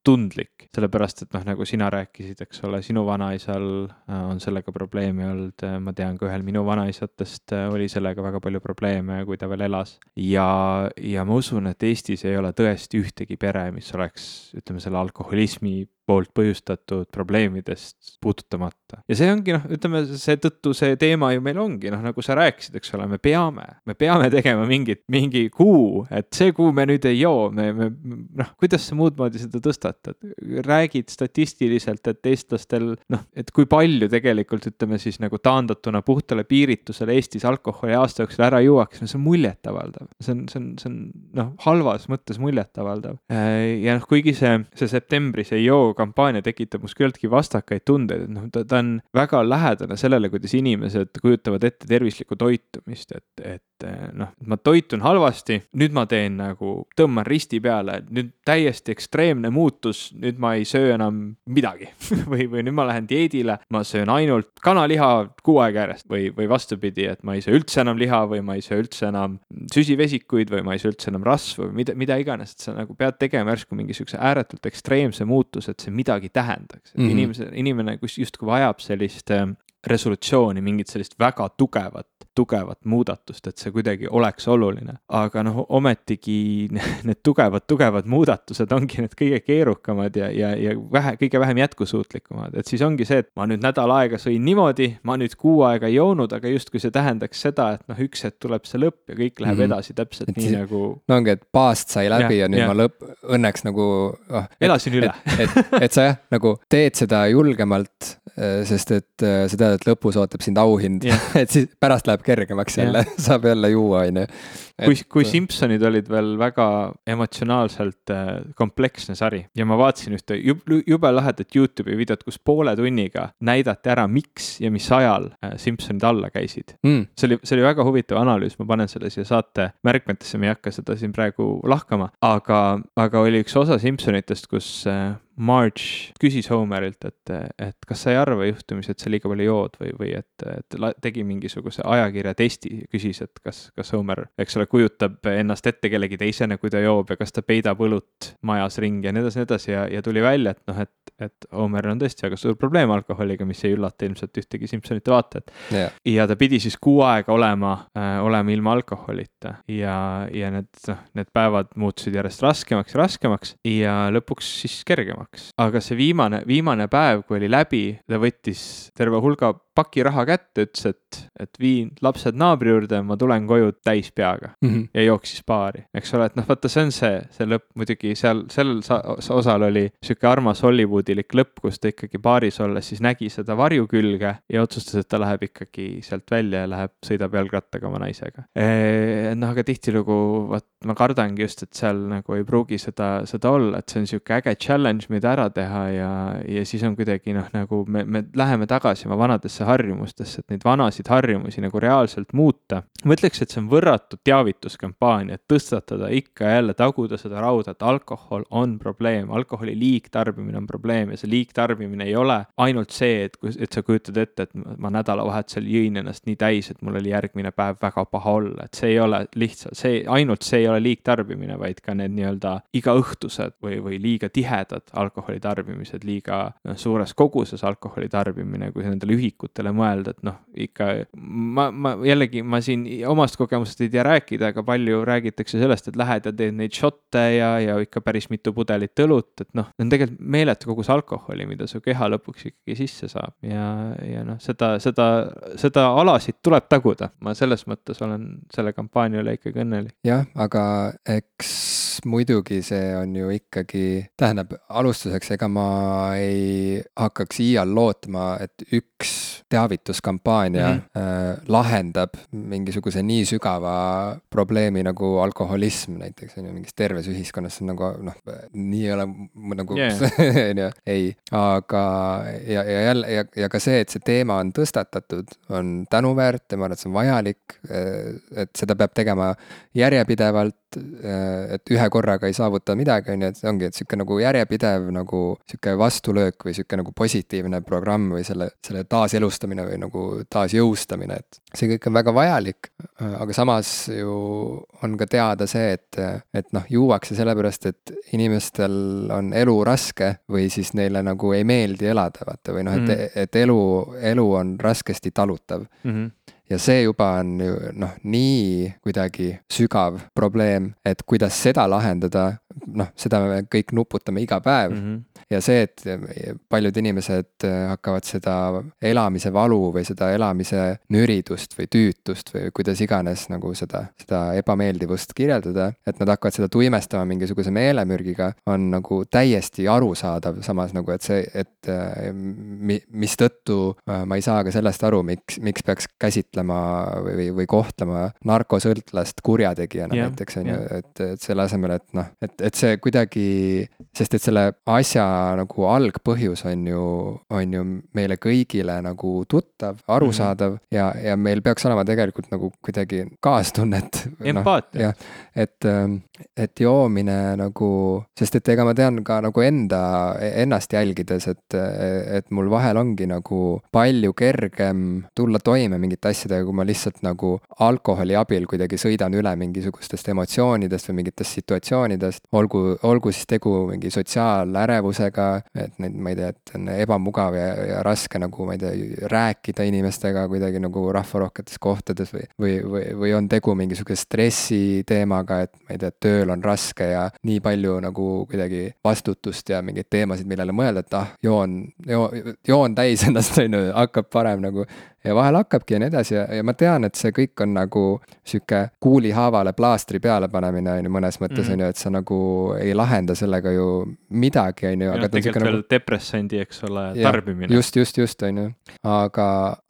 tundlik. sellepärast, et noh, nagu sina rääkisid, eks ole, sinu vanaisal äh, on sellega probleeme olnud, ma tean ka ühel minu vanaisatest äh, oli sellega väga palju probleeme, kui ta veel elas. ja, ja ma usun, et Eestis ei ole tõesti ühtegi pere, mis oleks, ütleme, selle alkoholismi poolt põhjustatud probleemidest puudutamata. ja see ongi noh, ütleme seetõttu see teema ju meil ongi noh, nagu sa rääkisid, eks ole, me peame, me peame tegema mingit, mingi kuu, et see kuu me nüüd ei joo, me, me noh, kuidas sa muud moodi seda tõstatad? räägid statistiliselt, et eestlastel noh, et kui palju tegelikult ütleme siis nagu taandatuna puhtale piiritusele Eestis alkoholi aasta jooksul ära juuakse, no see on muljetavaldav. see on, see on, see on noh, halvas mõttes muljetavaldav. ja noh, kuigi see, see septembris ei joo kampaania tekitab mus küllaltki vastakaid tundeid, et noh, ta, ta on väga lähedane sellele, kuidas inimesed kujutavad ette tervislikku toitumist, et, et noh, ma toitun halvasti, nüüd ma teen nagu, tõmban risti peale, nüüd täiesti ekstreemne muutus, nüüd ma ei söö enam midagi või, või nüüd ma lähen dieedile, ma söön ainult kanaliha kuu aega järjest või, või vastupidi, et ma ei söö üldse enam liha või ma ei söö üldse enam süsivesikuid või ma ei söö üldse enam rasva või mida, mida iganes, et sa nagu pead tegema järsku mingi sihukese ääretult ekstreemse muutuse, et see midagi tähendaks, mm -hmm. inimese, inimene kus justkui vajab sellist äh, resolutsiooni, mingit sellist väga tugevat, tugevat muudatust, et see kuidagi oleks oluline. aga noh, ometigi need tugevad, tugevad muudatused ongi need kõige keerukamad ja, ja, ja vähe, kõige vähem jätkusuutlikumad, et siis ongi see, et ma nüüd nädal aega sõin niimoodi, ma nüüd kuu aega ei joonud, aga justkui see tähendaks seda, et noh, üks hetk tuleb see lõpp ja kõik läheb mm -hmm. edasi täpselt et nii see, nagu. no ongi, et baast sai läbi ja, ja nüüd ja. ma lõpp, õnneks nagu oh,. elasin üle. et, et, et sa jah, nagu teed seda julgemalt, sest et eh, sa tead, et lõpus ootab sind auhind yeah. et siis pärast läheb kergemaks jälle saab jälle juua, on ju kui, kui Simpsonid olid veel väga emotsionaalselt äh, kompleksne sari ja ma vaatasin ühte jube, lahedat Youtube'i videot, kus poole tunniga näidati ära, miks ja mis ajal äh, Simpsonid alla käisid. Mm.. see oli, see oli väga huvitav analüüs, ma panen selle siia saate märkmetesse, ma ei hakka seda siin praegu lahkama, aga, aga oli üks osa Simpsonitest, kus äh, Marge küsis Homerilt, et, et kas sa ei arva juhtumisi, et sa liiga palju jood või, või et, et tegi mingisuguse ajakirja testi, küsis, et kas, kas Homer, eks ole, kujutab ennast ette kellegi teisena, kui ta joob ja kas ta peidab õlut majas ringi ja nii edasi, nii edasi ja, ja tuli välja, et noh, et, et Homeril on tõesti väga suur probleem alkoholiga, mis ei üllata ilmselt ühtegi Simsonite vaatajat yeah.. ja ta pidi siis kuu aega olema äh,, olema ilma alkoholita ja, ja need, noh, need päevad muutusid järjest raskemaks ja raskemaks ja lõpuks siis kergemaks. Aga see viimane, viimane päev, kui oli läbi, ta võttis terve hulga paki raha kätte, ütles, et, et viin lapsed naabri juurde, ma tulen koju täis peaga mm. -hmm. ja jooksis baari, eks ole, et noh, vaata, see on see, see lõpp muidugi seal, sellel osal oli sihuke armas Hollywoodilik lõpp, kus ta ikkagi baaris olles siis nägi seda varju külge ja otsustas, et ta läheb ikkagi sealt välja ja läheb, sõidab jalgrattaga oma naisega e,. noh, aga tihtilugu, vot ma kardangi just, et seal nagu ei pruugi seda, seda olla, et see on sihuke äge challenge, mida ära teha ja, ja siis on kuidagi noh, nagu me, me läheme tagasi oma vanadesse harjumustesse, et neid vanasid harjumusi nagu reaalselt muuta. ma ütleks, et see on võrratu teavituskampaania, et tõstatada ikka ja jälle, taguda seda rauda, et alkohol on probleem, alkoholi liigtarbimine on probleem ja see liigtarbimine ei ole ainult see, et, et sa kujutad ette, et ma nädalavahetusel jõin ennast nii täis, et mul oli järgmine päev väga paha olla, et see ei ole lihtsalt see, ainult see ei ole liigtarbimine, vaid ka need nii-öelda igaõhtused või, või liiga tihedad alkoholi tarbimised, liiga noh, suures koguses alkoholi tarbimine, kui nendele ühikutele ettevõtetele mõelda, et noh, ikka ma, ma jällegi, ma siin omast kogemusest ei tea rääkida, aga palju räägitakse sellest, et lähed ja teed neid šotte ja, ja ikka päris mitu pudelit õlut, et noh, on tegelikult meeletu kogus alkoholi, mida su keha lõpuks ikkagi sisse saab ja, ja noh, seda, seda, seda alasid tuleb taguda. ma selles mõttes olen selle kampaania üle ikkagi õnnelik. jah, aga eks muidugi see on ju ikkagi, tähendab, alustuseks, ega ma ei hakkaks iial lootma, et üks teavituskampaania mm -hmm. lahendab mingisuguse nii sügava probleemi nagu alkoholism näiteks on ju, mingis terves ühiskonnas, see on nagu noh, nii ei ole nagu on ju, ei, aga ja, ja jälle ja, ja ka see, et see teema on tõstatatud, on tänuväärt ja ma arvan, et see on vajalik. Äh, et seda peab tegema järjepidevalt et ühe korraga ei saavuta midagi, on ju, et ongi, et sihuke nagu järjepidev nagu sihuke vastulöök või sihuke nagu positiivne programm või selle, selle taaselustamine või nagu taasjõustamine, et see kõik on väga vajalik. aga samas ju on ka teada see, et, et noh, juuakse sellepärast, et inimestel on elu raske või siis neile nagu ei meeldi elada, vaata, või noh, et mm, -hmm. et elu, elu on raskesti talutav mm. -hmm ja see juba on noh, nii kuidagi sügav probleem, et kuidas seda lahendada, noh, seda me kõik nuputame iga päev mm. -hmm ja see, et paljud inimesed hakkavad seda elamise valu või seda elamise nüridust või tüütust või kuidas iganes nagu seda, seda ebameeldivust kirjeldada, et nad hakkavad seda tuimestama mingisuguse meelemürgiga, on nagu täiesti arusaadav, samas nagu, et see, et mi-, mistõttu ma ei saa ka sellest aru, miks, miks peaks käsitlema või, või kohtlema narkosõltlast kurjategijana yeah, näiteks, on ju, et, et selle asemel, et noh, et, et see kuidagi, sest et selle asja nagu algpõhjus on ju, on ju meile kõigile nagu tuttav, arusaadav mm -hmm. ja, ja meil peaks olema tegelikult nagu kuidagi kaastunnet. Empaatia no,. et, ähm, et joomine nagu, sest et ega ma tean ka nagu enda, ennast jälgides, et, et mul vahel ongi nagu palju kergem tulla toime mingite asjadega, kui ma lihtsalt nagu alkoholi abil kuidagi sõidan üle mingisugustest emotsioonidest või mingitest situatsioonidest, olgu, olgu siis tegu mingi sotsiaalärevusega, inimestega, et neid, ma ei tea, et on ebamugav ja, ja raske nagu, ma ei tea, rääkida inimestega kuidagi nagu rahvarohketes kohtades või, või, või, või on tegu mingisuguse stressi teemaga, et ma ei tea, tööl on raske ja nii palju nagu kuidagi vastutust ja mingeid teemasid, millele mõelda, et ah, joon, joon, joon täis ennast, on ju, hakkab parem nagu ja vahel hakkabki ja nii edasi ja, ja ma tean, et see kõik on nagu sihuke kuulihaavale plaastri peale panemine on ju mõnes mõttes mm. on ju, et sa nagu ei lahenda sellega ju midagi, on ju. tegelikult veel nagu... depressandi, eks ole, tarbimine. just, just, just on ju, aga,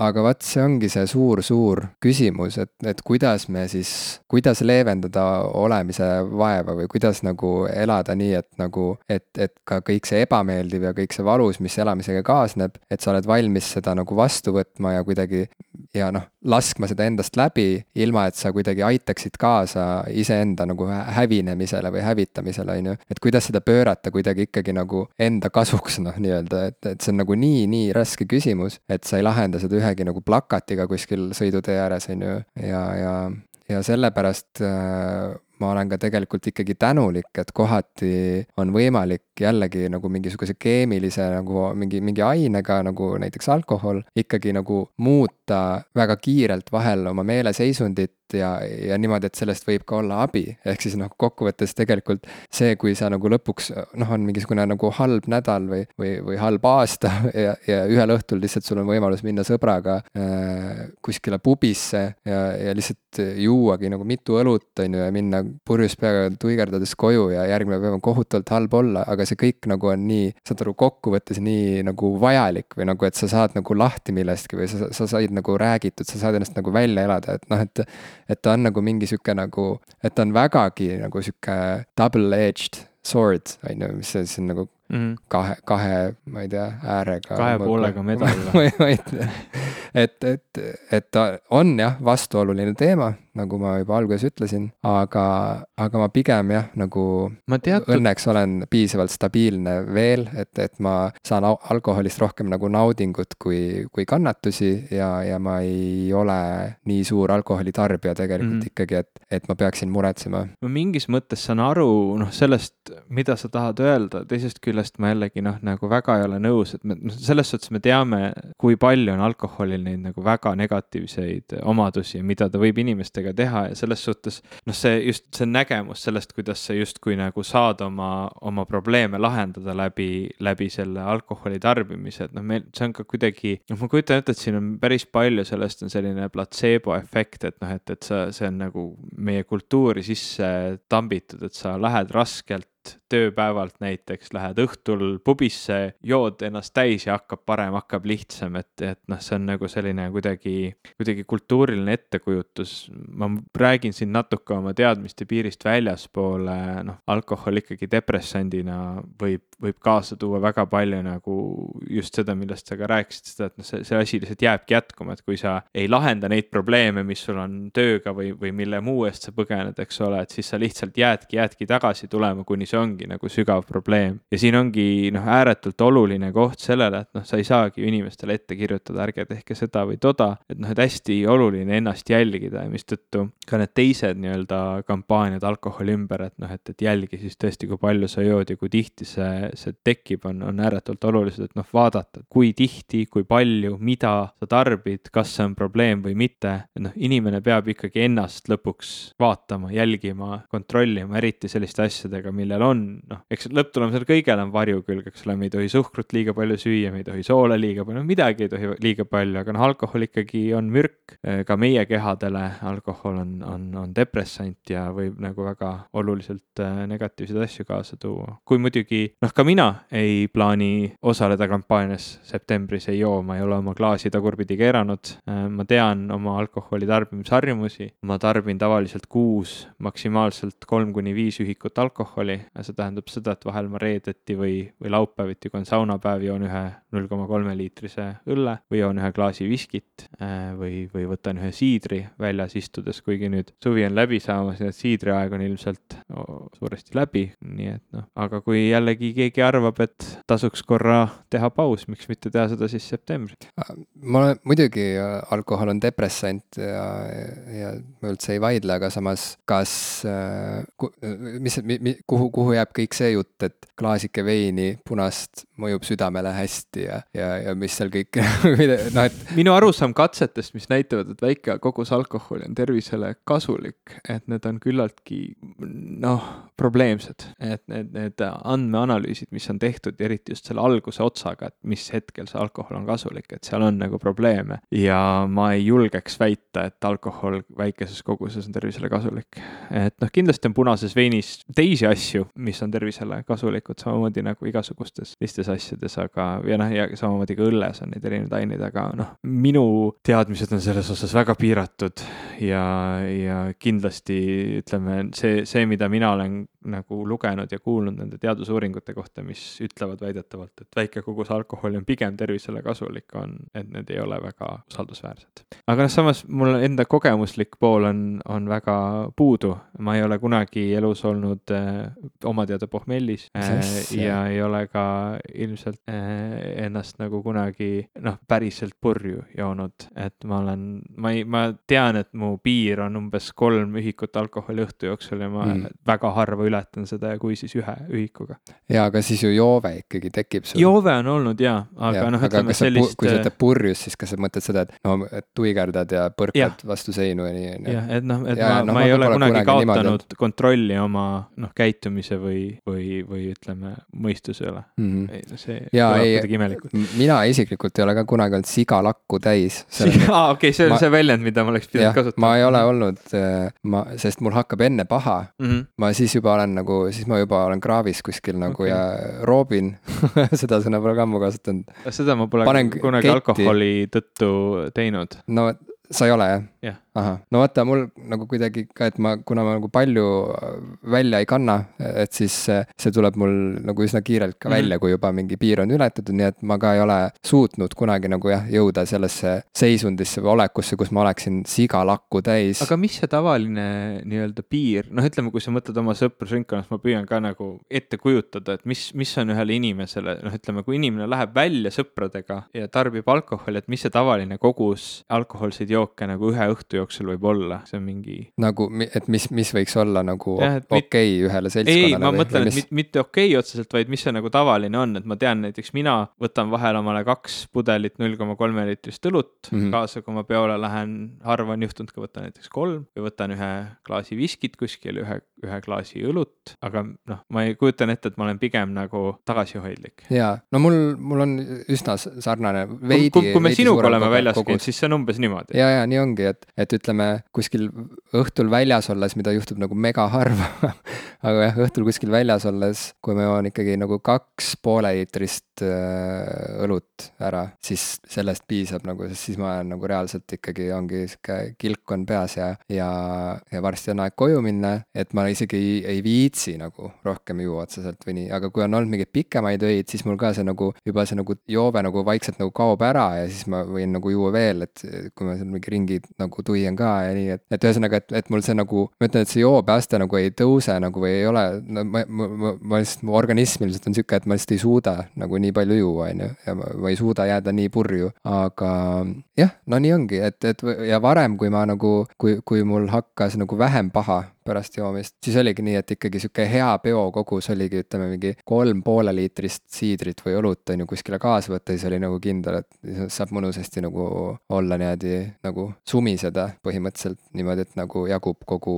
aga vot see ongi see suur-suur küsimus, et, et kuidas me siis, kuidas leevendada olemise vaeva või kuidas nagu elada nii, et nagu, et, et ka kõik see ebameeldiv ja kõik see valus, mis elamisega kaasneb, et sa oled valmis seda nagu vastu võtma ja kuidagi kuidagi ja noh, laskma seda endast läbi, ilma et sa kuidagi aitaksid kaasa iseenda nagu hävinemisele või hävitamisele, on ju. et kuidas seda pöörata kuidagi ikkagi nagu enda kasuks, noh, nii-öelda, et, et see on nagu nii, nii raske küsimus, et sa ei lahenda seda ühegi nagu plakatiga kuskil sõidutee ääres, on ju, ja, ja, ja sellepärast äh, ma olen ka tegelikult ikkagi tänulik, et kohati on võimalik jällegi nagu mingisuguse keemilise nagu mingi, mingi ainega nagu näiteks alkohol ikkagi nagu muuta väga kiirelt vahel oma meeleseisundit ja, ja niimoodi, et sellest võib ka olla abi. ehk siis noh, kokkuvõttes tegelikult see, kui sa nagu lõpuks noh, on mingisugune nagu halb nädal või, või, või halb aasta ja, ja ühel õhtul lihtsalt sul on võimalus minna sõbraga äh, kuskile pubisse ja, ja lihtsalt juuagi nagu mitu õlut, on ju, ja minna purjus peaga tuigerdades koju ja järgmine päev on kohutavalt halb olla, aga see kõik nagu on nii, saad aru, kokkuvõttes nii nagu vajalik või nagu, et sa saad nagu lahti millestki või sa, sa said nagu räägitud, sa saad ennast nagu välja elada, et noh, et et ta on nagu mingi sihuke nagu, et ta on vägagi nagu sihuke double-edged sword, on ju, mis see siis on nagu mm -hmm. kahe, kahe, ma ei tea, äärega. kahe poolega medal või? ma ei tea, et, et, et ta on jah, vastuoluline teema, nagu ma juba alguses ütlesin, aga, aga ma pigem jah, nagu ma teatud... õnneks olen piisavalt stabiilne veel, et, et ma saan alkoholist rohkem nagu naudingut kui, kui kannatusi ja, ja ma ei ole nii suur alkoholitarbija tegelikult mm -hmm. ikkagi, et, et ma peaksin muretsema. ma mingis mõttes saan aru noh, sellest, mida sa tahad öelda, teisest küljest ma jällegi noh, nagu väga ei ole nõus, et me noh, selles suhtes me teame, kui palju on alkoholil neid nagu väga negatiivseid omadusi, mida ta võib inimestega sellega teha ja selles suhtes noh, see just see nägemus sellest, kuidas sa justkui nagu saad oma, oma probleeme lahendada läbi, läbi selle alkoholi tarbimise, et noh, meil see on ka kuidagi, noh, ma kujutan ette, et siin on päris palju sellest on selline platseebo efekt, et noh, et, et sa, see on nagu meie kultuuri sisse tambitud, et sa lähed raskelt tuled tööpäevalt näiteks, lähed õhtul pubisse, jood ennast täis ja hakkab parem, hakkab lihtsam, et, et noh, see on nagu selline kuidagi, kuidagi kultuuriline ettekujutus. ma räägin siin natuke oma teadmiste piirist väljaspoole, noh, alkohol ikkagi depressandina võib, võib kaasa tuua väga palju nagu just seda, millest sa ka rääkisid, seda, et noh, see, see asi lihtsalt jääbki jätkuma, et kui sa ei lahenda neid probleeme, mis sul on tööga või, või mille muu eest sa põgened, eks ole, et siis sa lihtsalt jäädki, jäädki tagasi tulema, kuni see ongi nagu sügav probleem. ja siin ongi noh, ääretult oluline koht sellele, et noh, sa ei saagi ju inimestele ette kirjutada, ärge tehke seda või toda, et noh, et hästi oluline ennast jälgida ja mistõttu ka need teised nii-öelda kampaaniad alkoholi ümber, et noh, et, et jälgi siis tõesti, kui palju sa jood ja kui tihti see, see tekib, on, on ääretult olulised, et noh, vaadata, kui tihti, kui palju, mida sa tarbid, kas see on probleem või mitte. et noh, inimene peab ikkagi ennast lõpuks vaatama, jälgima, kontrollima, eriti selliste asjadega, millel on noh, eks lõpptulemusel kõigel on varjukülg, eks ole, me ei tohi suhkrut liiga palju süüa, me ei tohi soola liiga palju, midagi ei tohi liiga palju, aga noh, alkohol ikkagi on mürk ka meie kehadele, alkohol on, on, on depressant ja võib nagu väga oluliselt äh, negatiivseid asju kaasa tuua. kui muidugi noh, ka mina ei plaani osaleda kampaanias septembris, ei joo, ma ei ole oma klaasi tagurpidi keeranud. Äh, ma tean oma alkoholi tarbimisharjumusi, ma tarbin tavaliselt kuus, maksimaalselt kolm kuni viis ühikut alkoholi. See tähendab seda, et vahel ma reedeti või, või laupäeviti, kui on saunapäev, joon ühe null koma kolme liitrise õlle või joon ühe klaasi viskit äh, või, või võtan ühe siidri väljas istudes, kuigi nüüd suvi on läbi saamas ja siidriaeg on ilmselt no, suuresti läbi, nii et noh, aga kui jällegi keegi arvab, et tasuks korra teha paus, miks mitte teha seda siis septembris? ma olen, muidugi alkohol on depressant ja, ja ma üldse ei vaidle, aga samas kas, mis, mis, kuhu, kuhu jääb kõik see jutt, et klaasike veini, punast mõjub südamele hästi ja, ja, ja mis seal kõik noh, et. minu arusaam katsetest, mis näitavad, et väike kogus alkoholi on tervisele kasulik, et need on küllaltki noh, probleemsed. et need, need andmeanalüüsid, mis on tehtud, eriti just selle alguse otsaga, et mis hetkel see alkohol on kasulik, et seal on nagu probleeme. ja ma ei julgeks väita, et alkohol väikeses koguses on tervisele kasulik. et noh, kindlasti on punases veinis teisi asju, mis on tervisele kasulikud, samamoodi nagu igasugustes teistes asjades, aga ja noh, ja samamoodi ka õlles on neid erinevaid aineid, aga noh, minu teadmised on selles osas väga piiratud ja, ja kindlasti ütleme, see, see, mida mina olen nagu lugenud ja kuulnud nende teadusuuringute kohta, mis ütlevad väidetavalt, et väike kogus alkoholi on pigem tervisele kasulik, on, et need ei ole väga usaldusväärsed. aga noh, samas mul enda kogemuslik pool on, on väga puudu, ma ei ole kunagi elus olnud äh, oma teada pohmellis äh, ja ei ole ka ilmselt äh, ennast nagu kunagi noh, päriselt purju joonud, et ma olen, ma ei, ma tean, et mu piir on umbes kolm ühikut alkoholi õhtu jooksul ja ma mm. väga harva ületan seda ja kui siis ühe ühikuga. ja, aga siis ju joove ikkagi tekib sul. joove on olnud ja, aga ja, noh, ütleme sellist. kui sa ütled purjus, siis kas sa mõtled seda, et no et tuigerdad ja põrkad ja. vastu seinu ja nii, on ju? jah, et noh, et ja, ma, no, ma ei ole kunagi kaotanud niimoodi. kontrolli oma noh, käitumise või, või, või ütleme, mõistuse üle mm. -hmm. see ja, ei, mina isiklikult ei ole ka kunagi olnud sigalakku täis. aa, okei, see on ma, see väljend, mida ma oleks pidanud kasutama. ma ei ole olnud, äh, ma, sest mul hakkab enne paha mm, -hmm. ma siis juba olen nagu, siis ma juba olen kraavis kuskil nagu okay. ja roobin seda sõna pole ka ammu kasutanud. seda ma pole Panen kunagi ketti. alkoholi tõttu teinud. no sa ei ole jah? Jah. ahah, no vaata, mul nagu kuidagi ka, et ma, kuna ma nagu palju äh, välja ei kanna, et siis see tuleb mul nagu üsna kiirelt ka mm -hmm. välja, kui juba mingi piir on ületatud, nii et ma ka ei ole suutnud kunagi nagu jah, jõuda sellesse seisundisse või olekusse, kus ma oleksin sigalakku täis. aga mis see tavaline nii-öelda piir, noh, ütleme, kui sa mõtled oma sõprusringkonnast, ma püüan ka nagu ette kujutada, et mis, mis on ühele inimesele, noh, ütleme, kui inimene läheb välja sõpradega ja tarbib alkoholi, et mis see tavaline kogus alkohoolseid jooke nagu ühe õhtu jooksul võib olla, see on mingi. nagu, et mis, mis võiks olla nagu okei okay ühele seltskonnale? ei, ma või, mõtlen, et mis... mitte okei okay otseselt, vaid mis see nagu tavaline on, et ma tean näiteks mina võtan vahel omale kaks pudelit null koma kolme liitrist õlut mm -hmm. kaasa, kui ma peole lähen, harva on juhtunud ka võtta näiteks kolm või võtan ühe klaasi viskit kuskil, ühe, ühe klaasi õlut, aga noh, ma ei kujutan ette, et ma olen pigem nagu tagasihoidlik. jaa, no mul, mul on üsna sarnane veidi. kui, kui me sinuga oleme väljas käinud, siis see on umbes niimoodi. ja, ja nii ongi, et, et et ütleme, kuskil õhtul väljas olles, mida juhtub nagu mega harva aga jah, õhtul kuskil väljas olles, kui ma joon ikkagi nagu kaks pooleliitrist äh, õlut ära, siis sellest piisab nagu, sest siis ma olen nagu reaalselt ikkagi ongi sihuke kilk on peas ja, ja, ja varsti on aeg koju minna, et ma isegi ei, ei viitsi nagu rohkem juua otseselt või nii, aga kui on olnud mingeid pikemaid öid, siis mul ka see nagu juba see nagu joove nagu vaikselt nagu kaob ära ja siis ma võin nagu juua veel, et kui ma seal mingi ringi nagu tuien ka ja nii, et, et ühesõnaga, et, et mul see nagu, ma ütlen, et see joobeaste nagu ei tõuse nagu või ei ole, no ma, ma, ma, ma lihtsalt, mu organism ilmselt on sihuke, et ma lihtsalt ei suuda nagu nii palju juua, on ju, ja ma, ma ei suuda jääda nii purju, aga jah, no nii ongi, et, et ja varem, kui ma nagu, kui, kui mul hakkas nagu vähem paha pärast joomist, siis oligi nii, et ikkagi sihuke hea peokogus oligi, ütleme mingi kolm poole liitrist siidrit või õlut on ju kuskile kaasa võtta, siis oli nagu kindel, et saab mõnusasti nagu olla niimoodi nagu sumiseda põhimõtteliselt niimoodi, et nagu jagub kogu,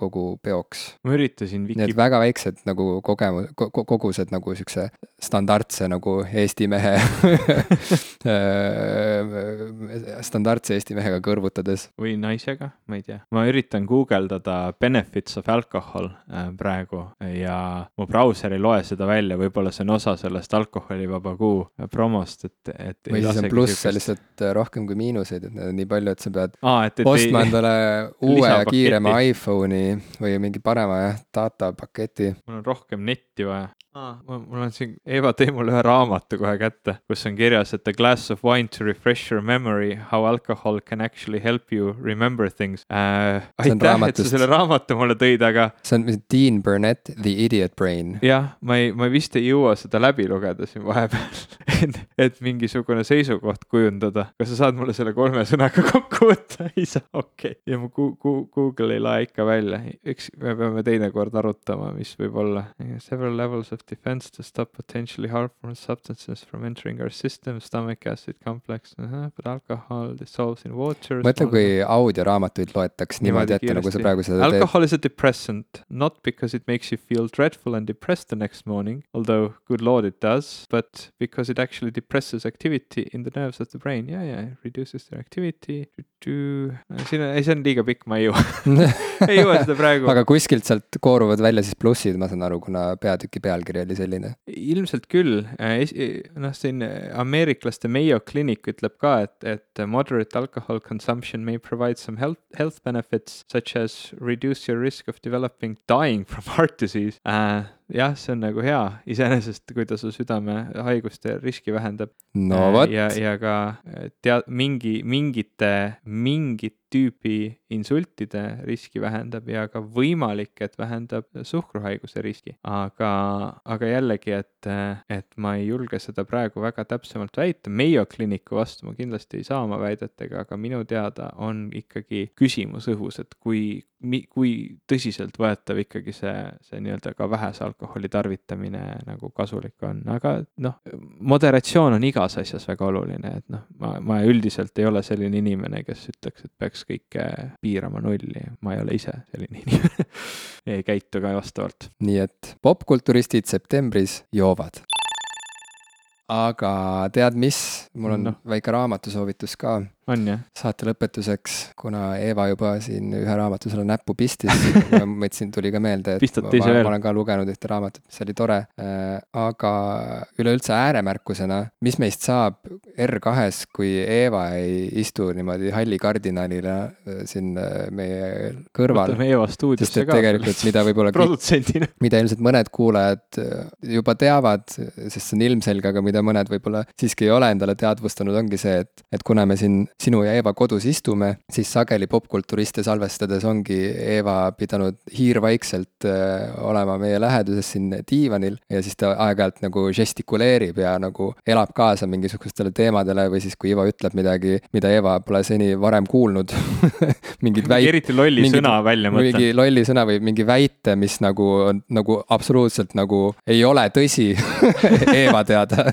kogu peoks. ma üritasin Viki.... Need väga väiksed nagu kogemus ko, kogused nagu siukse standardse nagu Eesti mehe standardse Eesti mehega kõrvutades. või naisega, ma ei tea, ma üritan guugeldada benefit benefits of alcohol äh, praegu ja mu brauser ei loe seda välja, võib-olla see on osa sellest alkoholivaba kuu promost, et, et. või siis on plusse lihtsalt äh, rohkem kui miinuseid, et need on nii palju, et sa pead Aa, et, et ostma ei, endale uue ja kiirema iPhone'i või mingi parema jah, data paketi. mul on rohkem netti vaja ah,. mul on siin, Eva tõi mulle ühe raamatu kohe kätte, kus on kirjas, et a glass of wine to refresh your memory, how alcohol can actually help you remember things äh,. aitäh, et sa selle raamatu mulle tõid, aga. see on Dean Burnett, The Idiot Brain. jah, ma ei, ma vist ei jõua seda läbi lugeda siin vahepeal et, et mingisugune seisukoht kujundada. kas sa saad mulle selle kolme sõnaga kokku võtta? ei saa, okei okay.. ja mu Google ei lae ikka välja, eks me peame teinekord arutama, mis võib olla. Several levels of defense to stop potentially harmful substances from entering our system, stomach acid complex uh, -huh, but alcohol dissolves in water. mõtle, kui audioraamatuid loetaks niimoodi ette, nagu sa praegu seda teed. Alcohol is a depressant, not because it makes you feel dreadful and depressed the next morning, although good lord it does, but because it actually depresses activity in the nerves of the brain, yeah, yeah, reduces their activity. siin on, ei, see on liiga pikk, ma ei jõua ei jõua seda praegu. aga kuskilt sealt kooruvad välja siis plussid, ma saan aru, kuna peatüki pealkiri oli selline? ilmselt küll, äh, noh, siin ameeriklaste Mayo Clinic ütleb ka, et, et moderate alcohol consumption may provide some health, health benefits such as reduce your risk of developing dying from heart disease äh, jah, see on nagu hea iseenesest, kui ta su südamehaiguste riski vähendab. no vot. ja, ja ka tea-, mingi, mingite, mingit tüüpi insultide riski vähendab ja ka võimalik, et vähendab suhkruhaiguse riski. aga, aga jällegi, et, et ma ei julge seda praegu väga täpsemalt väita, Mayo Clinicu vastu ma kindlasti ei saa oma väidetega, aga minu teada on ikkagi küsimus õhus, et kui, kui tõsiseltvõetav ikkagi see, see nii-öelda ka vähese alkoholi tarvitamine nagu kasulik on, aga noh, moderatsioon on igas asjas väga oluline, et noh, ma, ma üldiselt ei ole selline inimene, kes ütleks, et peaks kõike piirama nulli, ma ei ole ise selline inimene. Ei käitu ka vastavalt. nii et popkulturistid septembris joovad. Aga tead mis, mul on no. väike raamatusoovitus ka on jah? saate lõpetuseks, kuna Eeva juba siin ühe raamatu sulle näppu pistis ma mõtlesin, tuli ka meelde, et ma, ma, ma olen ka lugenud ühte raamatut, mis oli tore äh,. aga üleüldse ääremärkusena, mis meist saab R2-s, kui Eeva ei istu niimoodi halli kardinalina äh, siin äh, meie kõrval. võtame Eeva stuudiosse ka. tegelikult, mida võib-olla produtsendina. mida ilmselt mõned kuulajad äh, juba teavad, sest see on ilmselge, aga mida mõned võib-olla siiski ei ole endale teadvustanud, ongi see, et, et kuna me siin sinu ja Eeva kodus istume, siis sageli popkulturiste salvestades ongi Eeva pidanud hiirvaikselt äh, olema meie läheduses siin diivanil ja siis ta aeg-ajalt nagu žestikuleerib ja nagu elab kaasa mingisugustele teemadele või siis, kui Ivo ütleb midagi, mida Eeva pole seni varem kuulnud mingid väit-. eriti lolli mingid, sõna välja mõtle. mingi lolli sõna või mingi väite, mis nagu on nagu absoluutselt nagu ei ole tõsi Eeva teada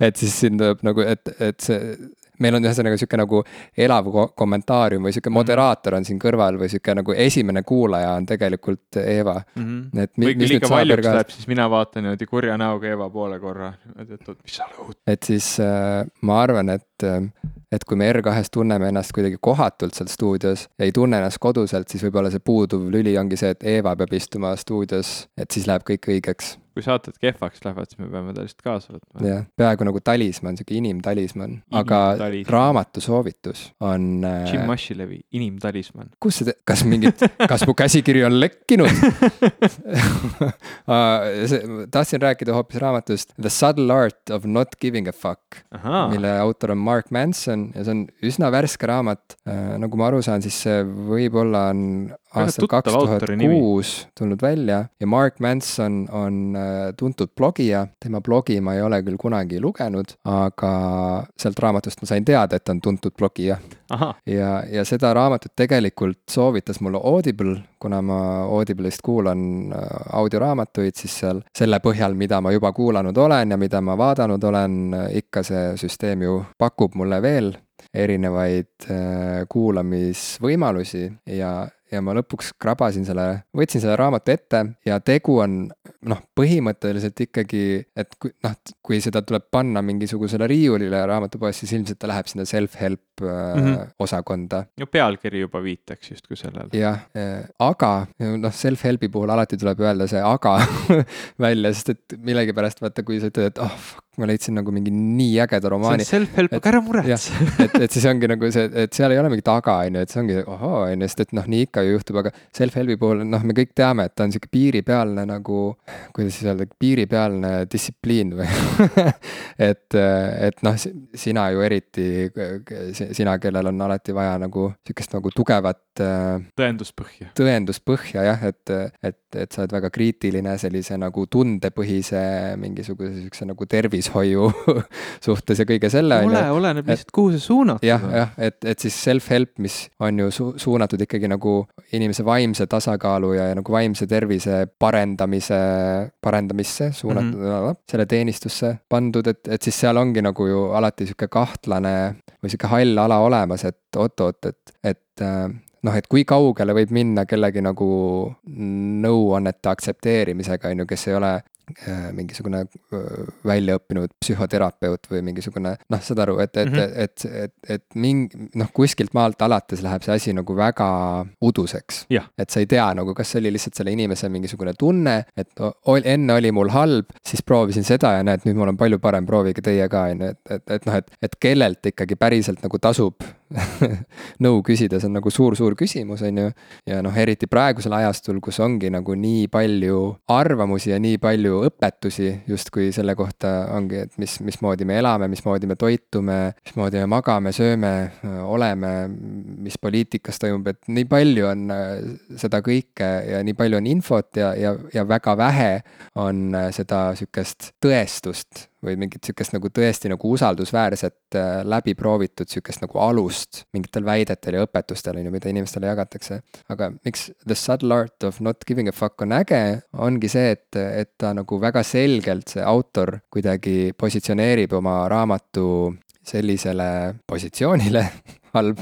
et siis siin tuleb nagu, et, et see meil on ühesõnaga sihuke nagu elav kommentaarium või sihuke mhm. moderaator on siin kõrval või sihuke nagu esimene kuulaja on tegelikult Eeva mm. -hmm. et mi, mis nüüd saaber ka. siis mina vaatan niimoodi kurja näoga Eeva poole korra, et, et mis sa lõhud. et siis äh, ma arvan, et, äh, et kui me R2-s tunneme ennast kuidagi kohatult seal stuudios ja ei tunne ennast koduselt, siis võib-olla see puuduv lüli ongi see, et Eeva peab istuma stuudios, et siis läheb kõik õigeks kui saated kehvaks lähevad, siis me peame ta lihtsalt kaasa võtma. jah, peaaegu nagu talismann, sihuke inimtalismann, aga raamatu soovitus on äh.... Jim Mashilevi Inimtalismann. kus see, kas mingid, kas mu käsikiri on lekkinud tahtsin rääkida hoopis raamatust The subtle art of not giving a fuck, mille autor on Mark Manson ja see on üsna värske raamat äh,. nagu ma aru saan, siis see võib-olla on aastal kaks tuhat kuus tulnud välja ja Mark Manson on äh, tuntud blogija, tema blogi ma ei ole küll kunagi lugenud, aga sealt raamatust ma sain teada, et ta on tuntud blogija. ja, ja seda raamatut tegelikult soovitas mulle Audible, kuna ma Audible'ist kuulan äh, audioraamatuid, siis seal selle põhjal, mida ma juba kuulanud olen ja mida ma vaadanud olen, ikka see süsteem ju pakub mulle veel erinevaid äh, kuulamisvõimalusi. Ja, ja ma lõpuks krabasin selle, võtsin selle raamatu ette ja tegu on noh, põhimõtteliselt ikkagi, et kui noh, kui seda tuleb panna mingisugusele riiulile raamatupoes, siis ilmselt ta läheb sinna self-help mm -hmm. osakonda. no pealkiri juba viitaks justkui sellele. jah, äh, aga noh, self-help'i puhul alati tuleb öelda see aga välja, sest et millegipärast vaata, kui sa ütled, et oh ma leidsin nagu mingi nii ägeda romaani. see on self-help, aga ära muretse. et, et siis ongi nagu see, et seal ei ole mingit aga, on ju, et see ongi ohoo, on ju, sest et noh, nii ikka ju juhtub, aga self-help'i puhul noh, me kõik teame, et ta on sihuke piiripealne nagu, kuidas siis öelda, piiripealne distsipliin või et, et noh, sina ju eriti, sina, kellel on alati vaja nagu sihukest nagu tugevat. tõenduspõhja. tõenduspõhja jah, et, et, et sa oled väga kriitiline sellise nagu tundepõhise mingisuguse sihukese nagu tervishoiu suhtes ja kõige selle. ole, oleneb lihtsalt, kuhu sa suunad. jah, jah, et, et siis self-help, mis on ju su suunatud ikkagi nagu inimese vaimse tasakaalu ja, ja nagu vaimse tervise parendamise, parendamisse suunatud mm, -hmm. selle teenistusse pandud, et, et siis seal ongi nagu ju alati sihuke kahtlane või sihuke hall ala olemas, et oot-oot, et, et äh, noh, et kui kaugele võib minna kellegi nagu nõuannete aktsepteerimisega, on ju, kes ei ole Äh, mingisugune äh, väljaõppinud psühhoterapeut või mingisugune noh, saad aru, et, et mm, -hmm. et, et, et, et mingi noh, kuskilt maalt alates läheb see asi nagu väga uduseks. et sa ei tea nagu, kas see oli lihtsalt selle inimese mingisugune tunne, et ol, enne oli mul halb, siis proovisin seda ja näed, nüüd mul on palju parem, proovige teie ka, on ju, et, et, et noh, et, et kellelt ikkagi päriselt nagu tasub nõu küsida, see on nagu suur-suur küsimus, on ju. ja noh, eriti praegusel ajastul, kus ongi nagu nii palju arvamusi ja nii palju õpetusi justkui selle kohta ongi, et mis, mismoodi me elame, mismoodi me toitume, mismoodi me magame, sööme, oleme, mis poliitikas toimub, et nii palju on äh, seda kõike ja nii palju on infot ja, ja, ja väga vähe on äh, seda sihukest tõestust või mingit sihukest nagu tõesti nagu usaldusväärset, äh, läbiproovitud sihukest nagu alust mingitel väidetel ja õpetustel, on ju, mida inimestele jagatakse. aga miks The Subtle Art of Not Giving a Fuck on äge, ongi see, et, et ta nagu väga selgelt, see autor kuidagi positsioneerib oma raamatu sellisele positsioonile halb,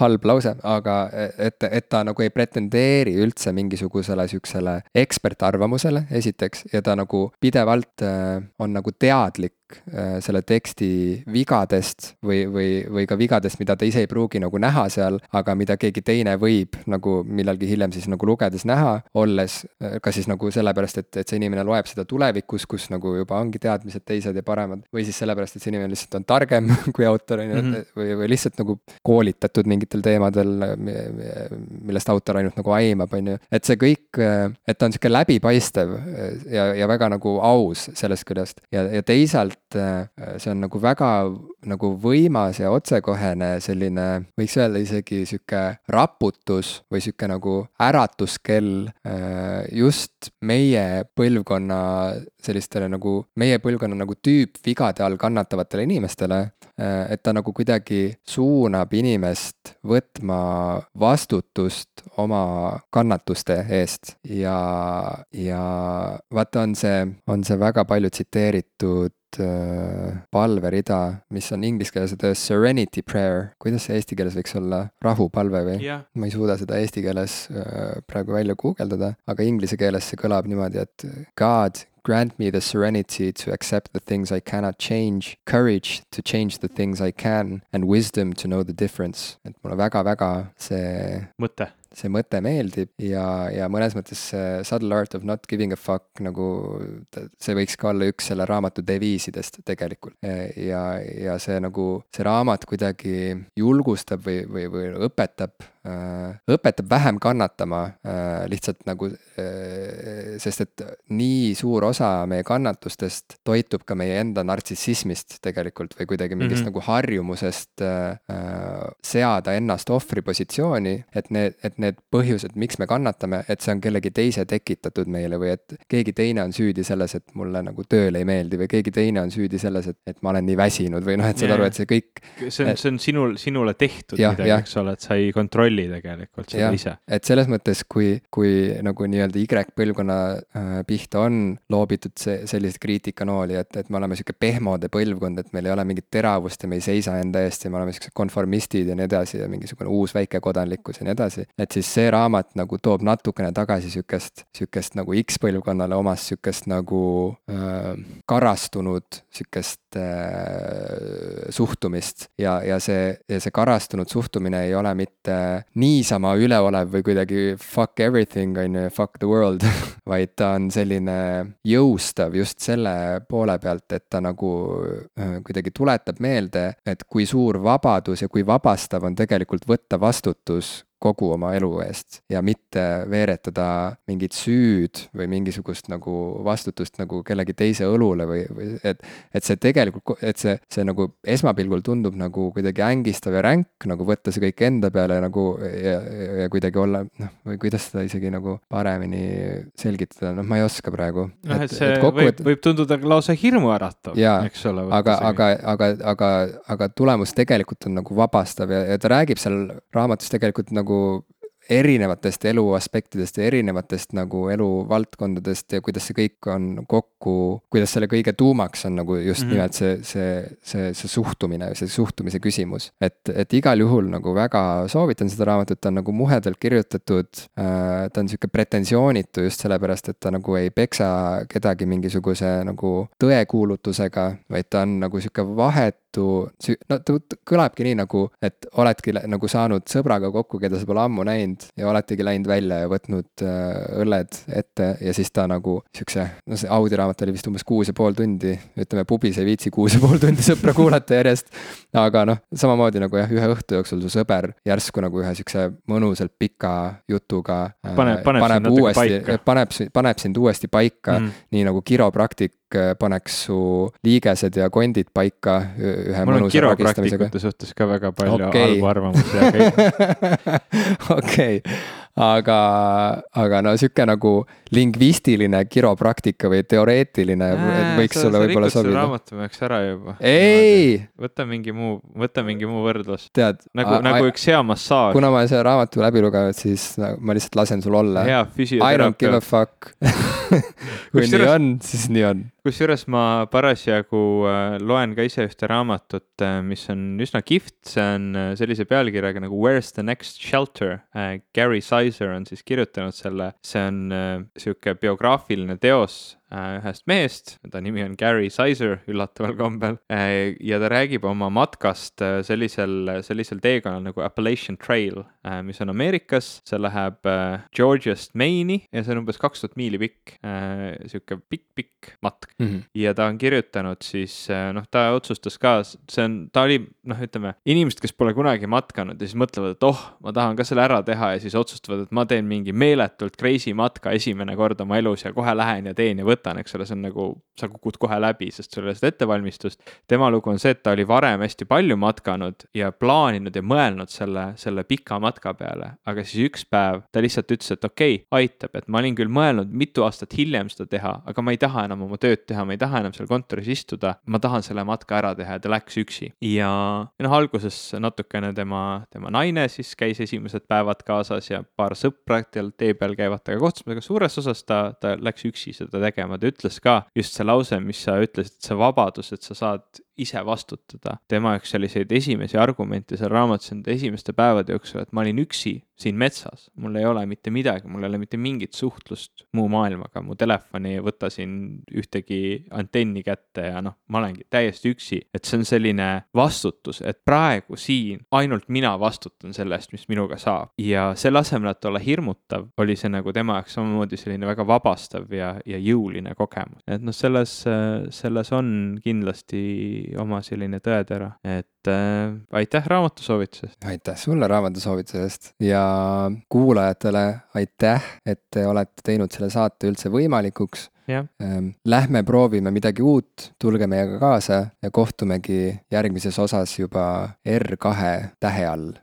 halb lause, aga et, et ta nagu ei pretendeeri üldse mingisugusele sihukesele ekspertarvamusele, esiteks, ja ta nagu pidevalt äh, on nagu teadlik äh, selle teksti vigadest või, või, või ka vigadest, mida ta ise ei pruugi nagu näha seal, aga mida keegi teine võib nagu millalgi hiljem siis nagu lugedes näha, olles äh, kas siis nagu sellepärast, et, et see inimene loeb seda tulevikus, kus nagu juba ongi teadmised teised ja paremad, või siis sellepärast, et see inimene lihtsalt on targem kui autor, on ju, mhm. või, või lihtsalt nagu koolitatud mingitel teemadel, millest autor ainult nagu aimab, on ju. et see kõik, et ta on sihuke läbipaistev ja, ja väga nagu aus sellest küljest ja, ja teisalt see on nagu väga nagu võimas ja otsekohene selline, võiks öelda isegi sihuke raputus või sihuke nagu äratuskell just meie põlvkonna sellistele nagu, meie põlvkonna nagu tüüpvigade all kannatavatele inimestele. et ta nagu kuidagi suunab inimest võtma vastutust oma kannatuste eest ja, ja vaata, on see, on see väga palju tsiteeritud äh, palverida, mis on inglise keeles The Serenity Prayer, kuidas see eesti keeles võiks olla, rahupalve või yeah.? ma ei suuda seda eesti keeles äh, praegu välja guugeldada, aga inglise keeles see kõlab niimoodi, et God, Grant me the serenity to accept the things I cannot change, courage to change the things I can and wisdom to know the difference. et mulle väga-väga see mõte see mõte meeldib ja, ja mõnes mõttes see Subtle Art of Not Giving a Fuck nagu see võiks ka olla üks selle raamatu deviisidest tegelikult. ja, ja see nagu, see raamat kuidagi julgustab või, või, või õpetab õpetab vähem kannatama äh, lihtsalt nagu äh,, sest et nii suur osa meie kannatustest toitub ka meie enda nartsissismist tegelikult või kuidagi mingist mm -hmm. nagu harjumusest äh, äh, seada ennast ohvri positsiooni, et need, et need põhjused, miks me kannatame, et see on kellegi teise tekitatud meile või et keegi teine on süüdi selles, et mulle nagu tööle ei meeldi või keegi teine on süüdi selles, et, et ma olen nii väsinud või noh, et saad aru, et see kõik. see on, see on sinul, sinule tehtud ja, midagi, eks ole, et sa ei kontrolli tegelikult seda ja, ise. et selles mõttes, kui, kui nagu nii-öelda Y-põlvkonna äh, pihta on loobitud see, selliseid kriitikanooli, et, et me oleme sihuke pehmode põlvkond, et meil ei ole mingit teravust ja me ei seisa enda eest ja me oleme siuksed konformistid ja nii edasi ja mingisugune uus väikekodanlikkus ja nii edasi. et siis see raamat nagu toob natukene tagasi sihukest, sihukest nagu X-põlvkonnale omast sihukest nagu äh, karastunud sihukest äh, suhtumist. ja, ja see, ja see karastunud suhtumine ei ole mitte niisama üleolev või kuidagi fuck everything on ju, fuck the world vaid ta on selline jõustav just selle poole pealt, et ta nagu äh, kuidagi tuletab meelde, et kui suur vabadus ja kui vabastav on tegelikult võtta vastutus kogu oma elu eest ja mitte veeretada mingit süüd või mingisugust nagu vastutust nagu kellegi teise õlule või, või et, et see tegelikult, et see, see nagu esmapilgul tundub nagu kuidagi ängistav ja ränk, nagu võtta see kõik enda peale nagu ja, ja, ja kuidagi olla noh, või kuidas seda isegi nagu paremini selgitada, noh, ma ei oska praegu. noh, et see et kokku, võib, võib tunduda lausa hirmuäratav, eks ole. aga, aga, aga, aga, aga tulemus tegelikult on nagu vabastav ja, ja ta räägib seal raamatus tegelikult nagu nagu erinevatest elu aspektidest ja erinevatest nagu eluvaldkondadest ja kuidas see kõik on kokku, kuidas selle kõige tuumaks on nagu just mm -hmm. nimelt see, see, see, see suhtumine, see suhtumise küsimus. et, et igal juhul nagu väga soovitan seda raamatut, ta on nagu muhedalt kirjutatud äh,. ta on sihuke pretensioonitu just sellepärast, et ta nagu ei peksa kedagi mingisuguse nagu tõekuulutusega, vaid ta on nagu sihuke vahet no ta kõlabki nii nagu, et oledki nagu saanud sõbraga kokku, keda sa pole ammu näinud ja oletegi läinud välja ja võtnud äh, õlled ette ja siis ta nagu siukse, no see audioraamat oli vist umbes kuus ja pool tundi, ütleme pubis ei viitsi kuus ja pool tundi sõpra kuulata järjest. aga noh, samamoodi nagu jah, ühe õhtu jooksul su sõber järsku nagu ühe siukse mõnusalt pika jutuga äh, paneb, paneb, paneb uuesti, paneb, paneb sind uuesti paika mm., nii nagu kiropraktik äh, paneks su liigesed ja kondid paika ühe mul mõnusa ragistamisega. suhtes ka väga palju okay. halbu arvamusi, aga okei okay., aga, aga no sihuke nagu lingvistiline kiropraktika või teoreetiline äh, võiks sulle võib-olla sobida. raamatu peaks ära juba. ei. võta mingi muu, võta mingi muu võrdlus. tead. nagu, nagu üks hea massaaž. kuna ma olen selle raamatu läbi lugenud, siis no, ma lihtsalt lasen sul olla. hea füsioteraapia. I don't give a fuck kui nii on, siis nii on kusjuures ma parasjagu äh, loen ka ise ühte raamatut, äh, mis on üsna kihvt, see on äh, sellise pealkirjaga nagu Where's the next shelter. Gary Sizer on siis kirjutanud selle, see on sihuke biograafiline teos ühest mehest, ta nimi on Gary Sizer üllataval kombel. Äh, ja ta räägib oma matkast äh, sellisel, sellisel teekonnal nagu Appalachian Trail, mis on Ameerikas, see läheb Georgiast Maine'i ja see on umbes kaks tuhat miili pikk, sihuke pikk-pikk matk mm. -hmm. ja ta on kirjutanud siis, noh, ta otsustas ka, see on, ta oli, noh, ütleme, inimesed, kes pole kunagi matkanud ja siis mõtlevad, et oh, ma tahan ka selle ära teha ja siis otsustavad, et ma teen mingi meeletult crazy matka esimene kord oma elus ja kohe lähen ja teen ja võtan võtan, eks ole, see on nagu, sa kukud kohe läbi, sest sul ei ole seda ettevalmistust. tema lugu on see, et ta oli varem hästi palju matkanud ja plaaninud ja mõelnud selle, selle pika matka peale, aga siis üks päev ta lihtsalt ütles, et okei okay,, aitab, et ma olin küll mõelnud mitu aastat hiljem seda teha, aga ma ei taha enam oma tööd teha, ma ei taha enam seal kontoris istuda. ma tahan selle matka ära teha ja ta läks üksi ja noh, alguses natukene tema, tema naine siis käis esimesed päevad kaasas ja paar sõpra tee peal käivad temaga kohtumas, aga suures osas ta, ta läks üksi seda tegema ta ütles ka just see lause, mis sa ütlesid, see vabadus, et sa saad ise vastutada. tema üks selliseid esimesi argumente seal raamatus nende esimeste päevade jooksul, et ma olin üksi siin metsas, mul ei ole mitte midagi, mul ei ole mitte mingit suhtlust muu maailmaga, mu telefoni ei võta siin ühtegi antenni kätte ja noh, ma olengi täiesti üksi. et see on selline vastutus, et praegu siin ainult mina vastutan selle eest, mis minuga saab. ja selle asemel, et olla hirmutav, oli see nagu tema jaoks samamoodi selline väga vabastav ja, ja jõuline kogemus. et noh, selles, selles on kindlasti oma selline tõetera, et äh, aitäh raamatusoovituse eest. aitäh sulle raamatusoovituse eest ja kuulajatele aitäh, et te olete teinud selle saate üldse võimalikuks. Ähm, lähme proovime midagi uut, tulge meiega kaasa ja kohtumegi järgmises osas juba R2 tähe all